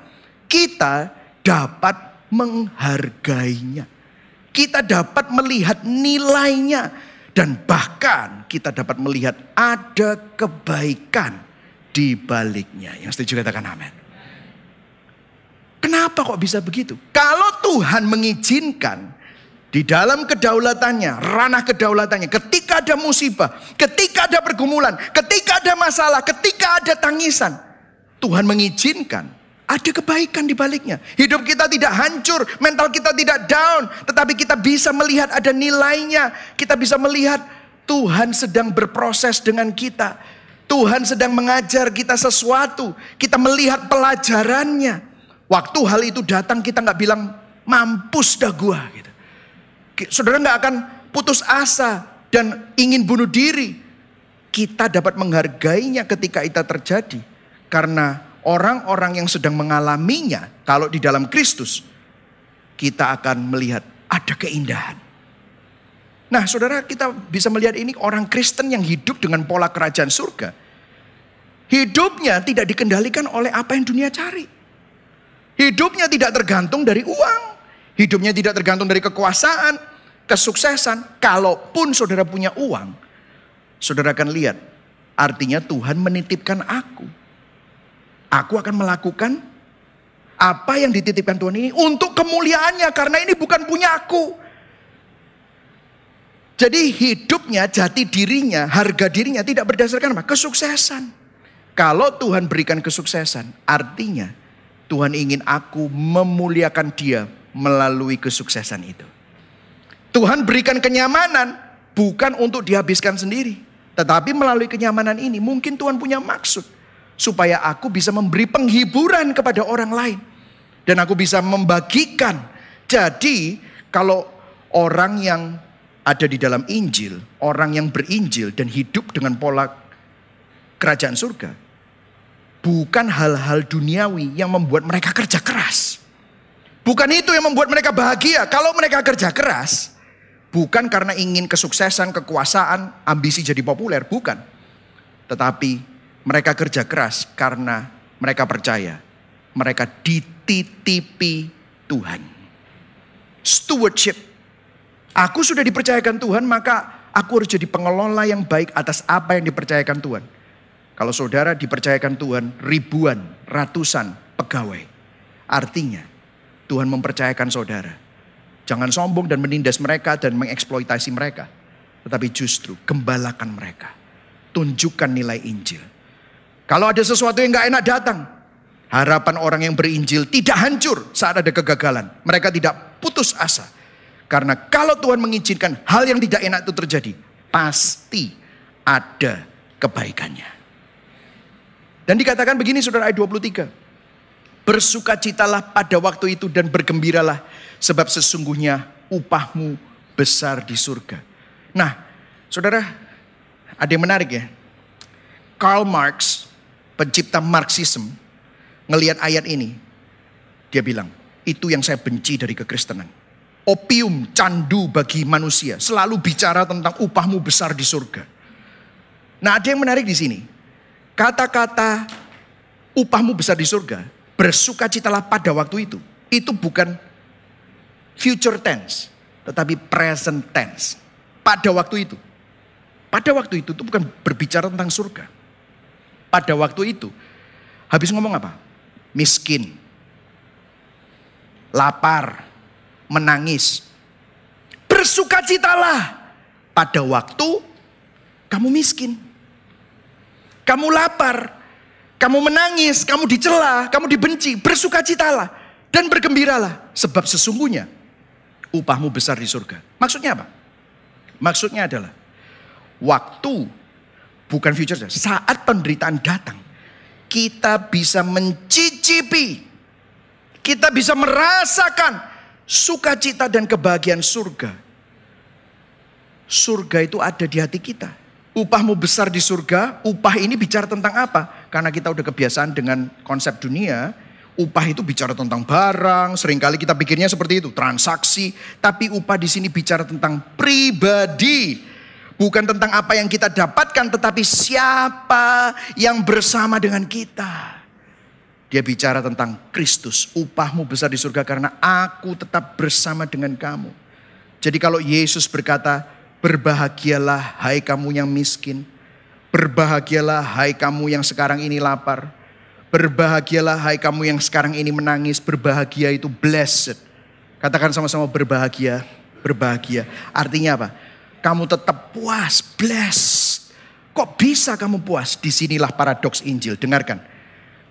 kita dapat menghargainya. Kita dapat melihat nilainya dan bahkan kita dapat melihat ada kebaikan di baliknya. Yang setuju katakan amin. Kenapa kok bisa begitu? Kalau Tuhan mengizinkan di dalam kedaulatannya, ranah kedaulatannya, ketika ada musibah, ketika ada pergumulan, ketika ada masalah, ketika ada tangisan, Tuhan mengizinkan ada kebaikan di baliknya. Hidup kita tidak hancur, mental kita tidak down, tetapi kita bisa melihat ada nilainya. Kita bisa melihat Tuhan sedang berproses dengan kita. Tuhan sedang mengajar kita sesuatu. Kita melihat pelajarannya. Waktu hal itu datang kita nggak bilang mampus dah gua gitu. Saudara nggak akan putus asa dan ingin bunuh diri. Kita dapat menghargainya ketika itu terjadi. Karena orang-orang yang sedang mengalaminya, kalau di dalam Kristus, kita akan melihat ada keindahan. Nah, saudara, kita bisa melihat ini orang Kristen yang hidup dengan pola kerajaan surga. Hidupnya tidak dikendalikan oleh apa yang dunia cari. Hidupnya tidak tergantung dari uang. Hidupnya tidak tergantung dari kekuasaan, kesuksesan. Kalaupun saudara punya uang, saudara akan lihat. Artinya Tuhan menitipkan aku Aku akan melakukan apa yang dititipkan Tuhan ini untuk kemuliaannya karena ini bukan punya aku. Jadi hidupnya, jati dirinya, harga dirinya tidak berdasarkan apa? Kesuksesan. Kalau Tuhan berikan kesuksesan, artinya Tuhan ingin aku memuliakan dia melalui kesuksesan itu. Tuhan berikan kenyamanan bukan untuk dihabiskan sendiri. Tetapi melalui kenyamanan ini mungkin Tuhan punya maksud supaya aku bisa memberi penghiburan kepada orang lain dan aku bisa membagikan. Jadi, kalau orang yang ada di dalam Injil, orang yang berinjil dan hidup dengan pola kerajaan surga, bukan hal-hal duniawi yang membuat mereka kerja keras. Bukan itu yang membuat mereka bahagia. Kalau mereka kerja keras, bukan karena ingin kesuksesan, kekuasaan, ambisi jadi populer, bukan. Tetapi mereka kerja keras karena mereka percaya mereka dititipi Tuhan. Stewardship. Aku sudah dipercayakan Tuhan, maka aku harus jadi pengelola yang baik atas apa yang dipercayakan Tuhan. Kalau saudara dipercayakan Tuhan ribuan, ratusan pegawai. Artinya Tuhan mempercayakan saudara. Jangan sombong dan menindas mereka dan mengeksploitasi mereka. Tetapi justru gembalakan mereka. Tunjukkan nilai Injil. Kalau ada sesuatu yang gak enak datang. Harapan orang yang berinjil tidak hancur saat ada kegagalan. Mereka tidak putus asa. Karena kalau Tuhan mengizinkan hal yang tidak enak itu terjadi. Pasti ada kebaikannya. Dan dikatakan begini saudara ayat 23. Bersukacitalah pada waktu itu dan bergembiralah. Sebab sesungguhnya upahmu besar di surga. Nah, saudara, ada yang menarik ya. Karl Marx, pencipta Marxisme, ngelihat ayat ini. Dia bilang, itu yang saya benci dari kekristenan. Opium, candu bagi manusia. Selalu bicara tentang upahmu besar di surga. Nah ada yang menarik di sini. Kata-kata upahmu besar di surga. Bersukacitalah pada waktu itu. Itu bukan future tense. Tetapi present tense. Pada waktu itu. Pada waktu itu itu bukan berbicara tentang surga. Pada waktu itu. Habis ngomong apa? Miskin lapar, menangis. Bersukacitalah pada waktu kamu miskin. Kamu lapar, kamu menangis, kamu dicela, kamu dibenci. Bersukacitalah dan bergembiralah. Sebab sesungguhnya upahmu besar di surga. Maksudnya apa? Maksudnya adalah waktu bukan future saat penderitaan datang kita bisa mencicipi kita bisa merasakan sukacita dan kebahagiaan surga. Surga itu ada di hati kita. Upahmu besar di surga, upah ini bicara tentang apa? Karena kita udah kebiasaan dengan konsep dunia, upah itu bicara tentang barang, sering kali kita pikirnya seperti itu, transaksi. Tapi upah di sini bicara tentang pribadi. Bukan tentang apa yang kita dapatkan, tetapi siapa yang bersama dengan kita. Dia bicara tentang Kristus, upahmu besar di surga karena aku tetap bersama dengan kamu. Jadi kalau Yesus berkata, berbahagialah hai kamu yang miskin. Berbahagialah hai kamu yang sekarang ini lapar. Berbahagialah hai kamu yang sekarang ini menangis. Berbahagia itu blessed. Katakan sama-sama berbahagia, berbahagia. Artinya apa? Kamu tetap puas, blessed. Kok bisa kamu puas? Di sinilah paradoks Injil. Dengarkan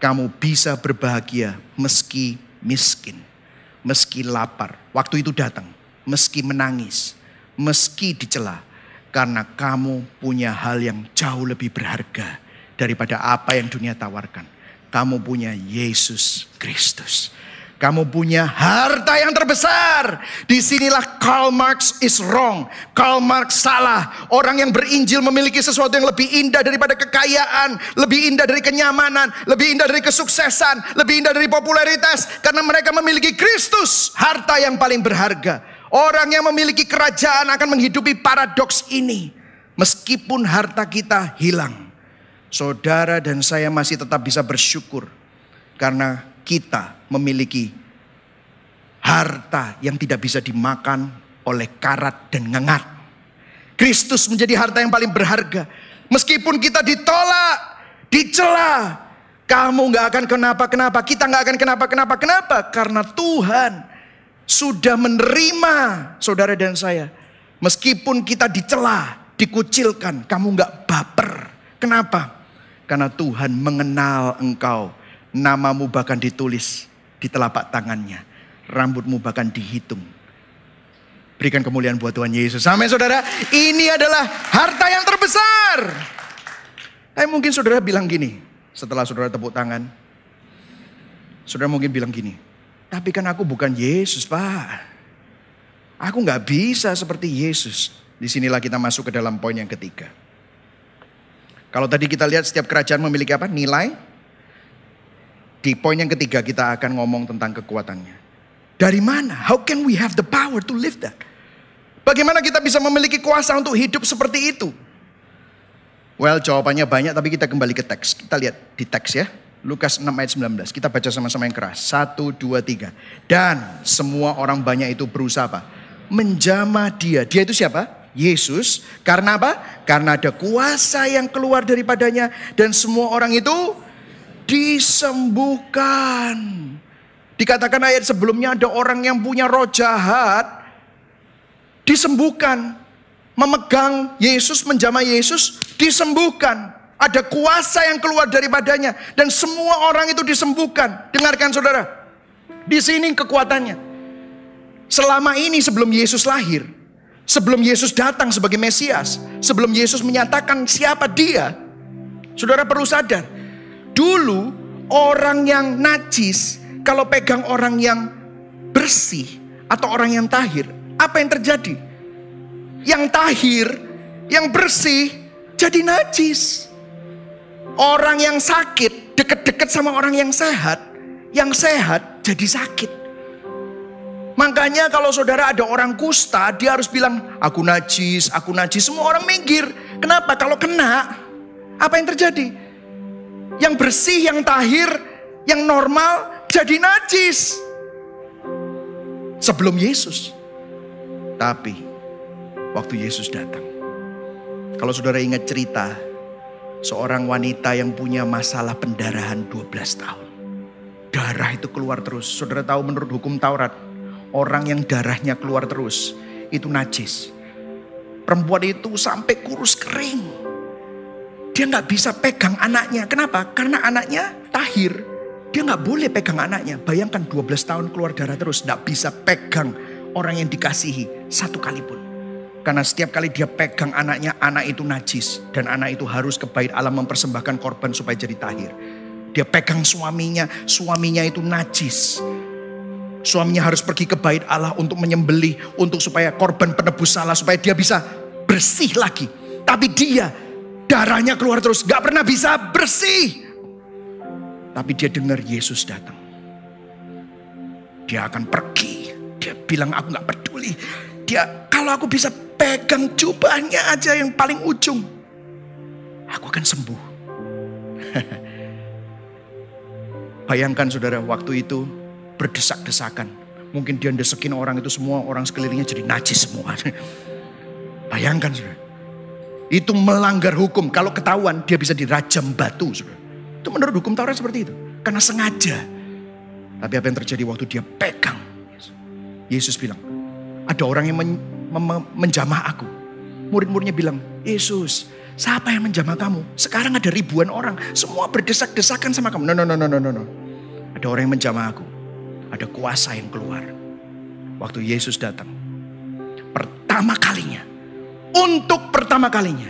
kamu bisa berbahagia meski miskin, meski lapar. Waktu itu datang, meski menangis, meski dicela, karena kamu punya hal yang jauh lebih berharga daripada apa yang dunia tawarkan. Kamu punya Yesus Kristus. Kamu punya harta yang terbesar. Di sinilah Karl Marx is wrong. Karl Marx salah. Orang yang berinjil memiliki sesuatu yang lebih indah daripada kekayaan. Lebih indah dari kenyamanan. Lebih indah dari kesuksesan. Lebih indah dari popularitas. Karena mereka memiliki Kristus. Harta yang paling berharga. Orang yang memiliki kerajaan akan menghidupi paradoks ini. Meskipun harta kita hilang. Saudara dan saya masih tetap bisa bersyukur. Karena kita memiliki harta yang tidak bisa dimakan oleh karat dan ngengat. Kristus menjadi harta yang paling berharga. Meskipun kita ditolak, dicela, kamu nggak akan kenapa-kenapa, kita nggak akan kenapa-kenapa. Kenapa? Karena Tuhan sudah menerima saudara dan saya. Meskipun kita dicela, dikucilkan, kamu nggak baper. Kenapa? Karena Tuhan mengenal engkau Namamu bahkan ditulis di telapak tangannya. Rambutmu bahkan dihitung. Berikan kemuliaan buat Tuhan Yesus. Amin saudara. Ini adalah harta yang terbesar. Tapi mungkin saudara bilang gini. Setelah saudara tepuk tangan. Saudara mungkin bilang gini. Tapi kan aku bukan Yesus pak. Aku nggak bisa seperti Yesus. Di sinilah kita masuk ke dalam poin yang ketiga. Kalau tadi kita lihat setiap kerajaan memiliki apa? Nilai, di poin yang ketiga kita akan ngomong tentang kekuatannya. Dari mana? How can we have the power to live that? Bagaimana kita bisa memiliki kuasa untuk hidup seperti itu? Well, jawabannya banyak tapi kita kembali ke teks. Kita lihat di teks ya. Lukas 6 ayat 19. Kita baca sama-sama yang keras. Satu, dua, tiga. Dan semua orang banyak itu berusaha apa? Menjamah dia. Dia itu siapa? Yesus. Karena apa? Karena ada kuasa yang keluar daripadanya. Dan semua orang itu disembuhkan. Dikatakan ayat sebelumnya ada orang yang punya roh jahat disembuhkan. Memegang Yesus, menjamah Yesus, disembuhkan. Ada kuasa yang keluar daripadanya dan semua orang itu disembuhkan. Dengarkan saudara. Di sini kekuatannya. Selama ini sebelum Yesus lahir, sebelum Yesus datang sebagai Mesias, sebelum Yesus menyatakan siapa dia, saudara perlu sadar, Dulu orang yang najis kalau pegang orang yang bersih atau orang yang tahir, apa yang terjadi? Yang tahir, yang bersih, jadi najis. Orang yang sakit deket-deket sama orang yang sehat, yang sehat jadi sakit. Makanya kalau saudara ada orang kusta, dia harus bilang, aku najis, aku najis. Semua orang minggir. Kenapa? Kalau kena, apa yang terjadi? Yang bersih, yang tahir, yang normal, jadi najis. Sebelum Yesus. Tapi, waktu Yesus datang. Kalau saudara ingat cerita, seorang wanita yang punya masalah pendarahan 12 tahun. Darah itu keluar terus. Saudara tahu menurut hukum Taurat, orang yang darahnya keluar terus itu najis. Perempuan itu sampai kurus kering. Dia nggak bisa pegang anaknya. Kenapa? Karena anaknya tahir. Dia nggak boleh pegang anaknya. Bayangkan 12 tahun keluar darah terus. Nggak bisa pegang orang yang dikasihi satu kali pun. Karena setiap kali dia pegang anaknya, anak itu najis. Dan anak itu harus ke bait Allah mempersembahkan korban supaya jadi tahir. Dia pegang suaminya, suaminya itu najis. Suaminya harus pergi ke bait Allah untuk menyembelih, untuk supaya korban penebus salah, supaya dia bisa bersih lagi. Tapi dia darahnya keluar terus, gak pernah bisa bersih. Tapi dia dengar Yesus datang. Dia akan pergi. Dia bilang aku gak peduli. Dia kalau aku bisa pegang jubahnya aja yang paling ujung. Aku akan sembuh. [laughs] Bayangkan saudara waktu itu berdesak-desakan. Mungkin dia desekin orang itu semua, orang sekelilingnya jadi najis semua. [laughs] Bayangkan saudara. Itu melanggar hukum. Kalau ketahuan dia bisa dirajam batu. Itu menurut hukum Taurat seperti itu. Karena sengaja. Tapi apa yang terjadi waktu dia pegang. Yesus bilang, ada orang yang men, men, menjamah aku. Murid-muridnya bilang, Yesus, siapa yang menjamah kamu? Sekarang ada ribuan orang, semua berdesak-desakan sama kamu. No, no, no, no, no, no. Ada orang yang menjamah aku ada kuasa yang keluar. Waktu Yesus datang. Pertama kalinya. Untuk pertama kalinya.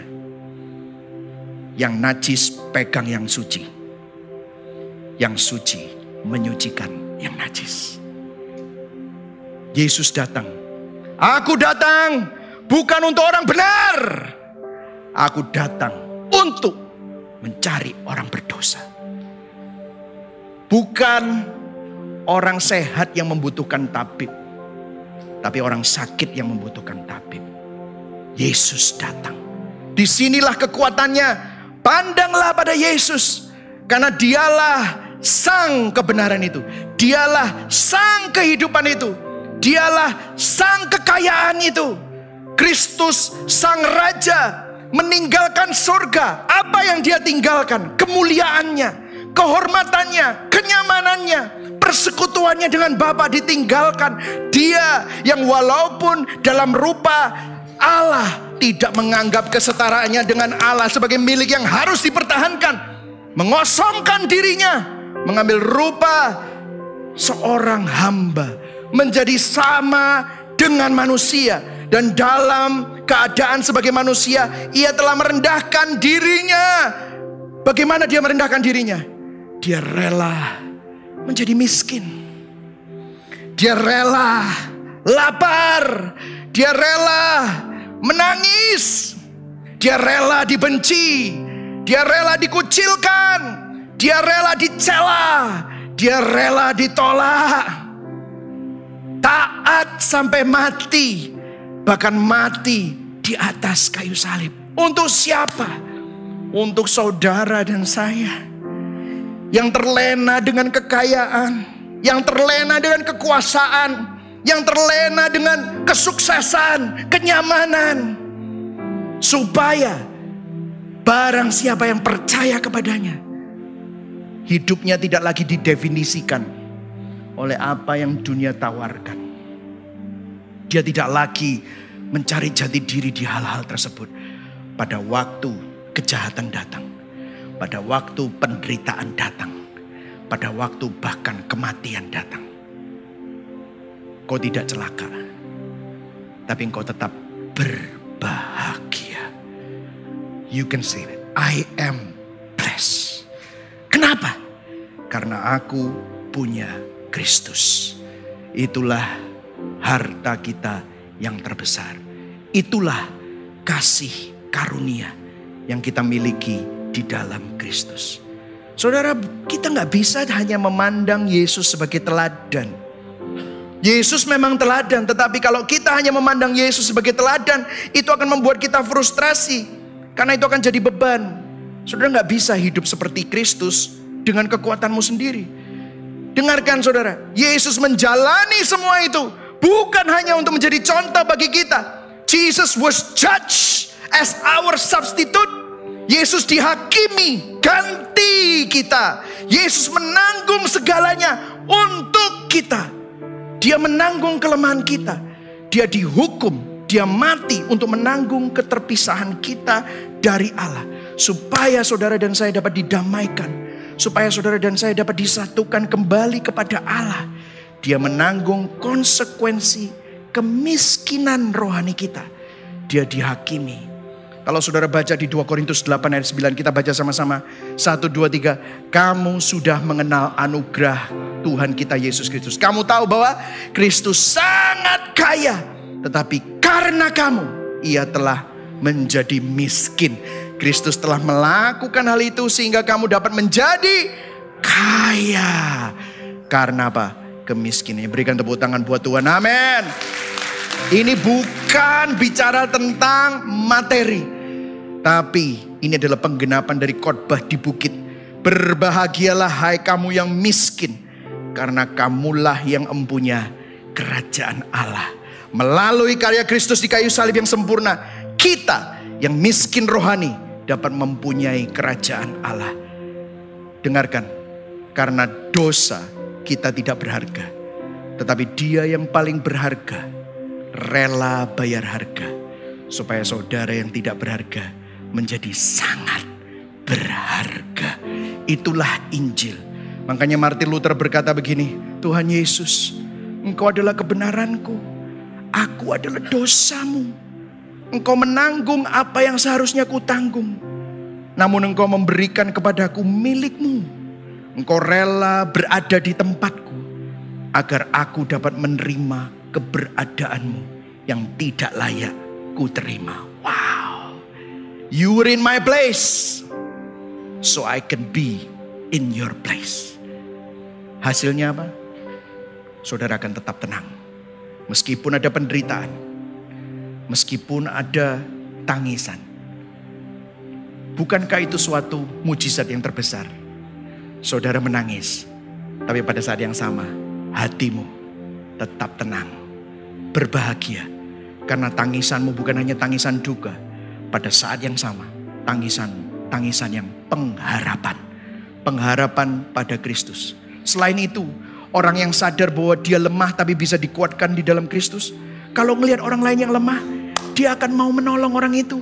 Yang najis pegang yang suci. Yang suci menyucikan yang najis. Yesus datang. Aku datang bukan untuk orang benar. Aku datang untuk mencari orang berdosa. Bukan orang sehat yang membutuhkan tabib. Tapi orang sakit yang membutuhkan tabib. Yesus datang. Di sinilah kekuatannya. Pandanglah pada Yesus. Karena dialah sang kebenaran itu. Dialah sang kehidupan itu. Dialah sang kekayaan itu. Kristus sang raja meninggalkan surga. Apa yang dia tinggalkan? Kemuliaannya, kehormatannya, kenyamanannya, persekutuannya dengan Bapa ditinggalkan. Dia yang walaupun dalam rupa Allah tidak menganggap kesetaraannya dengan Allah sebagai milik yang harus dipertahankan. Mengosongkan dirinya, mengambil rupa seorang hamba, menjadi sama dengan manusia dan dalam keadaan sebagai manusia ia telah merendahkan dirinya. Bagaimana dia merendahkan dirinya? Dia rela menjadi miskin. Dia rela lapar. Dia rela menangis. Dia rela dibenci. Dia rela dikucilkan. Dia rela dicela. Dia rela ditolak. Taat sampai mati. Bahkan mati di atas kayu salib. Untuk siapa? Untuk saudara dan saya yang terlena dengan kekayaan, yang terlena dengan kekuasaan, yang terlena dengan kesuksesan, kenyamanan, supaya barang siapa yang percaya kepadanya, hidupnya tidak lagi didefinisikan oleh apa yang dunia tawarkan. Dia tidak lagi mencari jati diri di hal-hal tersebut. Pada waktu kejahatan datang, pada waktu penderitaan datang, pada waktu bahkan kematian datang. Kau tidak celaka, tapi engkau tetap berbahagia. You can say it. I am blessed. Kenapa? Karena aku punya Kristus. Itulah harta kita yang terbesar. Itulah kasih karunia yang kita miliki di dalam Kristus. Saudara, kita nggak bisa hanya memandang Yesus sebagai teladan. Yesus memang teladan, tetapi kalau kita hanya memandang Yesus sebagai teladan, itu akan membuat kita frustrasi. Karena itu akan jadi beban. Saudara nggak bisa hidup seperti Kristus dengan kekuatanmu sendiri. Dengarkan saudara, Yesus menjalani semua itu bukan hanya untuk menjadi contoh bagi kita. Jesus was judged as our substitute Yesus dihakimi, ganti kita. Yesus menanggung segalanya untuk kita. Dia menanggung kelemahan kita. Dia dihukum, dia mati untuk menanggung keterpisahan kita dari Allah. Supaya saudara dan saya dapat didamaikan. Supaya saudara dan saya dapat disatukan kembali kepada Allah. Dia menanggung konsekuensi kemiskinan rohani kita. Dia dihakimi kalau saudara baca di 2 Korintus 8 ayat 9 kita baca sama-sama. 1, 2, 3. Kamu sudah mengenal anugerah Tuhan kita Yesus Kristus. Kamu tahu bahwa Kristus sangat kaya. Tetapi karena kamu ia telah menjadi miskin. Kristus telah melakukan hal itu sehingga kamu dapat menjadi kaya. Karena apa? Kemiskinannya. Berikan tepuk tangan buat Tuhan. Amin. Ini bukan bicara tentang materi. Tapi ini adalah penggenapan dari khotbah di bukit. Berbahagialah hai kamu yang miskin. Karena kamulah yang empunya kerajaan Allah. Melalui karya Kristus di kayu salib yang sempurna. Kita yang miskin rohani dapat mempunyai kerajaan Allah. Dengarkan. Karena dosa kita tidak berharga. Tetapi dia yang paling berharga rela bayar harga supaya saudara yang tidak berharga menjadi sangat berharga. Itulah Injil. Makanya Martin Luther berkata begini, Tuhan Yesus, Engkau adalah kebenaranku. Aku adalah dosamu. Engkau menanggung apa yang seharusnya ku tanggung. Namun engkau memberikan kepadaku milikmu. Engkau rela berada di tempatku. Agar aku dapat menerima keberadaanmu yang tidak layak ku terima. Wow. You were in my place. So I can be in your place. Hasilnya apa? Saudara akan tetap tenang. Meskipun ada penderitaan. Meskipun ada tangisan. Bukankah itu suatu mujizat yang terbesar? Saudara menangis. Tapi pada saat yang sama hatimu tetap tenang berbahagia. Karena tangisanmu bukan hanya tangisan duka. Pada saat yang sama, tangisan tangisan yang pengharapan. Pengharapan pada Kristus. Selain itu, orang yang sadar bahwa dia lemah tapi bisa dikuatkan di dalam Kristus. Kalau melihat orang lain yang lemah, dia akan mau menolong orang itu.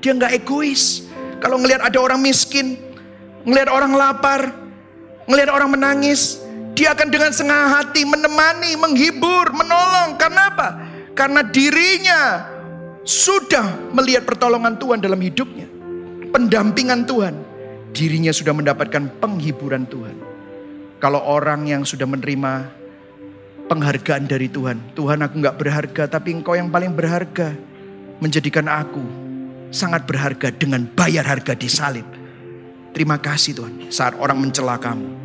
Dia nggak egois. Kalau ngelihat ada orang miskin, ngelihat orang lapar, ngelihat orang menangis, dia akan dengan senang hati menemani, menghibur, menolong. Karena apa? Karena dirinya sudah melihat pertolongan Tuhan dalam hidupnya. Pendampingan Tuhan. Dirinya sudah mendapatkan penghiburan Tuhan. Kalau orang yang sudah menerima penghargaan dari Tuhan. Tuhan aku nggak berharga tapi engkau yang paling berharga. Menjadikan aku sangat berharga dengan bayar harga di salib. Terima kasih Tuhan saat orang mencela kamu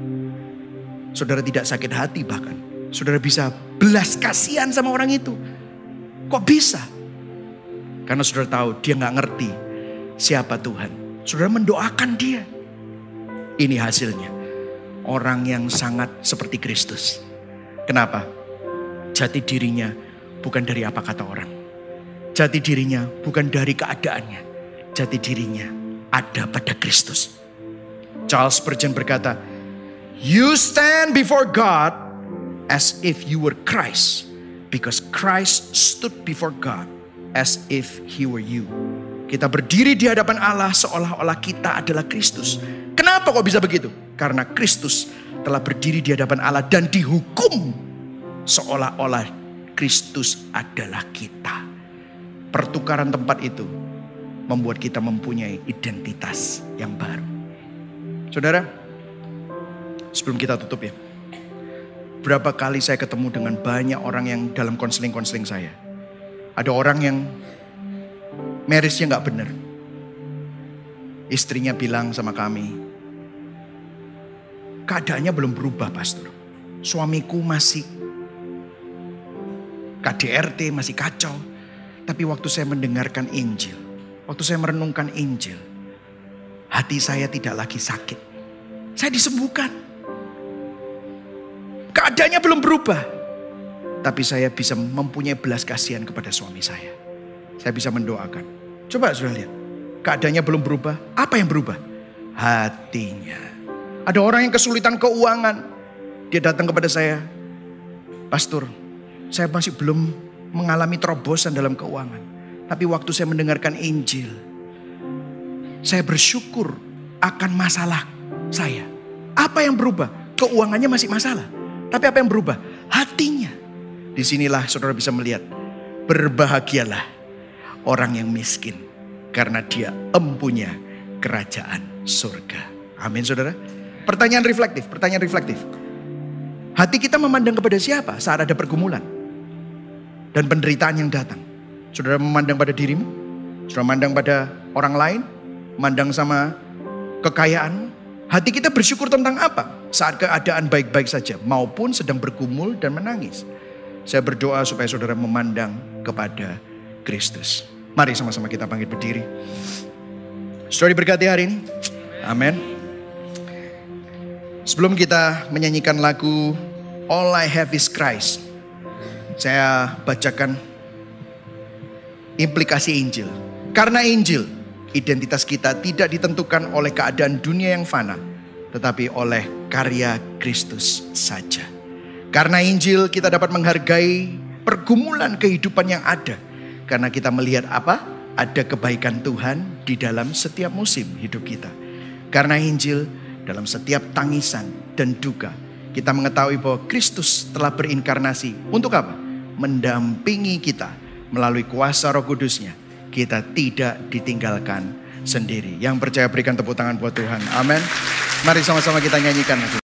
Saudara tidak sakit hati bahkan. Saudara bisa belas kasihan sama orang itu. Kok bisa? Karena saudara tahu dia nggak ngerti siapa Tuhan. Saudara mendoakan dia. Ini hasilnya. Orang yang sangat seperti Kristus. Kenapa? Jati dirinya bukan dari apa kata orang. Jati dirinya bukan dari keadaannya. Jati dirinya ada pada Kristus. Charles Spurgeon berkata, You stand before God as if you were Christ, because Christ stood before God as if he were you. Kita berdiri di hadapan Allah seolah-olah kita adalah Kristus. Kenapa kok bisa begitu? Karena Kristus telah berdiri di hadapan Allah dan dihukum seolah-olah Kristus adalah kita. Pertukaran tempat itu membuat kita mempunyai identitas yang baru. Saudara, Sebelum kita tutup ya. Berapa kali saya ketemu dengan banyak orang yang dalam konseling-konseling saya. Ada orang yang marriage-nya nggak benar. Istrinya bilang sama kami, keadaannya belum berubah pastor. Suamiku masih KDRT, masih kacau. Tapi waktu saya mendengarkan Injil, waktu saya merenungkan Injil, hati saya tidak lagi sakit. Saya disembuhkan. Keadaannya belum berubah. Tapi saya bisa mempunyai belas kasihan kepada suami saya. Saya bisa mendoakan. Coba sudah lihat. Keadaannya belum berubah. Apa yang berubah? Hatinya. Ada orang yang kesulitan keuangan. Dia datang kepada saya. Pastor, saya masih belum mengalami terobosan dalam keuangan. Tapi waktu saya mendengarkan Injil, saya bersyukur akan masalah saya. Apa yang berubah? Keuangannya masih masalah. Tapi apa yang berubah? Hatinya. Di sinilah saudara bisa melihat. Berbahagialah orang yang miskin. Karena dia empunya kerajaan surga. Amin saudara. Pertanyaan reflektif, pertanyaan reflektif. Hati kita memandang kepada siapa saat ada pergumulan? Dan penderitaan yang datang. Saudara memandang pada dirimu? Saudara memandang pada orang lain? Memandang sama kekayaan? Hati kita bersyukur tentang apa? Saat keadaan baik-baik saja maupun sedang bergumul dan menangis. Saya berdoa supaya saudara memandang kepada Kristus. Mari sama-sama kita bangkit berdiri. Saudara diberkati hari ini. Amin. Sebelum kita menyanyikan lagu All I Have Is Christ. Saya bacakan implikasi Injil. Karena Injil, identitas kita tidak ditentukan oleh keadaan dunia yang fana, tetapi oleh karya Kristus saja. Karena Injil kita dapat menghargai pergumulan kehidupan yang ada. Karena kita melihat apa? Ada kebaikan Tuhan di dalam setiap musim hidup kita. Karena Injil dalam setiap tangisan dan duka. Kita mengetahui bahwa Kristus telah berinkarnasi. Untuk apa? Mendampingi kita melalui kuasa roh kudusnya. Kita tidak ditinggalkan sendiri. Yang percaya berikan tepuk tangan buat Tuhan. Amin. Mari sama-sama kita nyanyikan.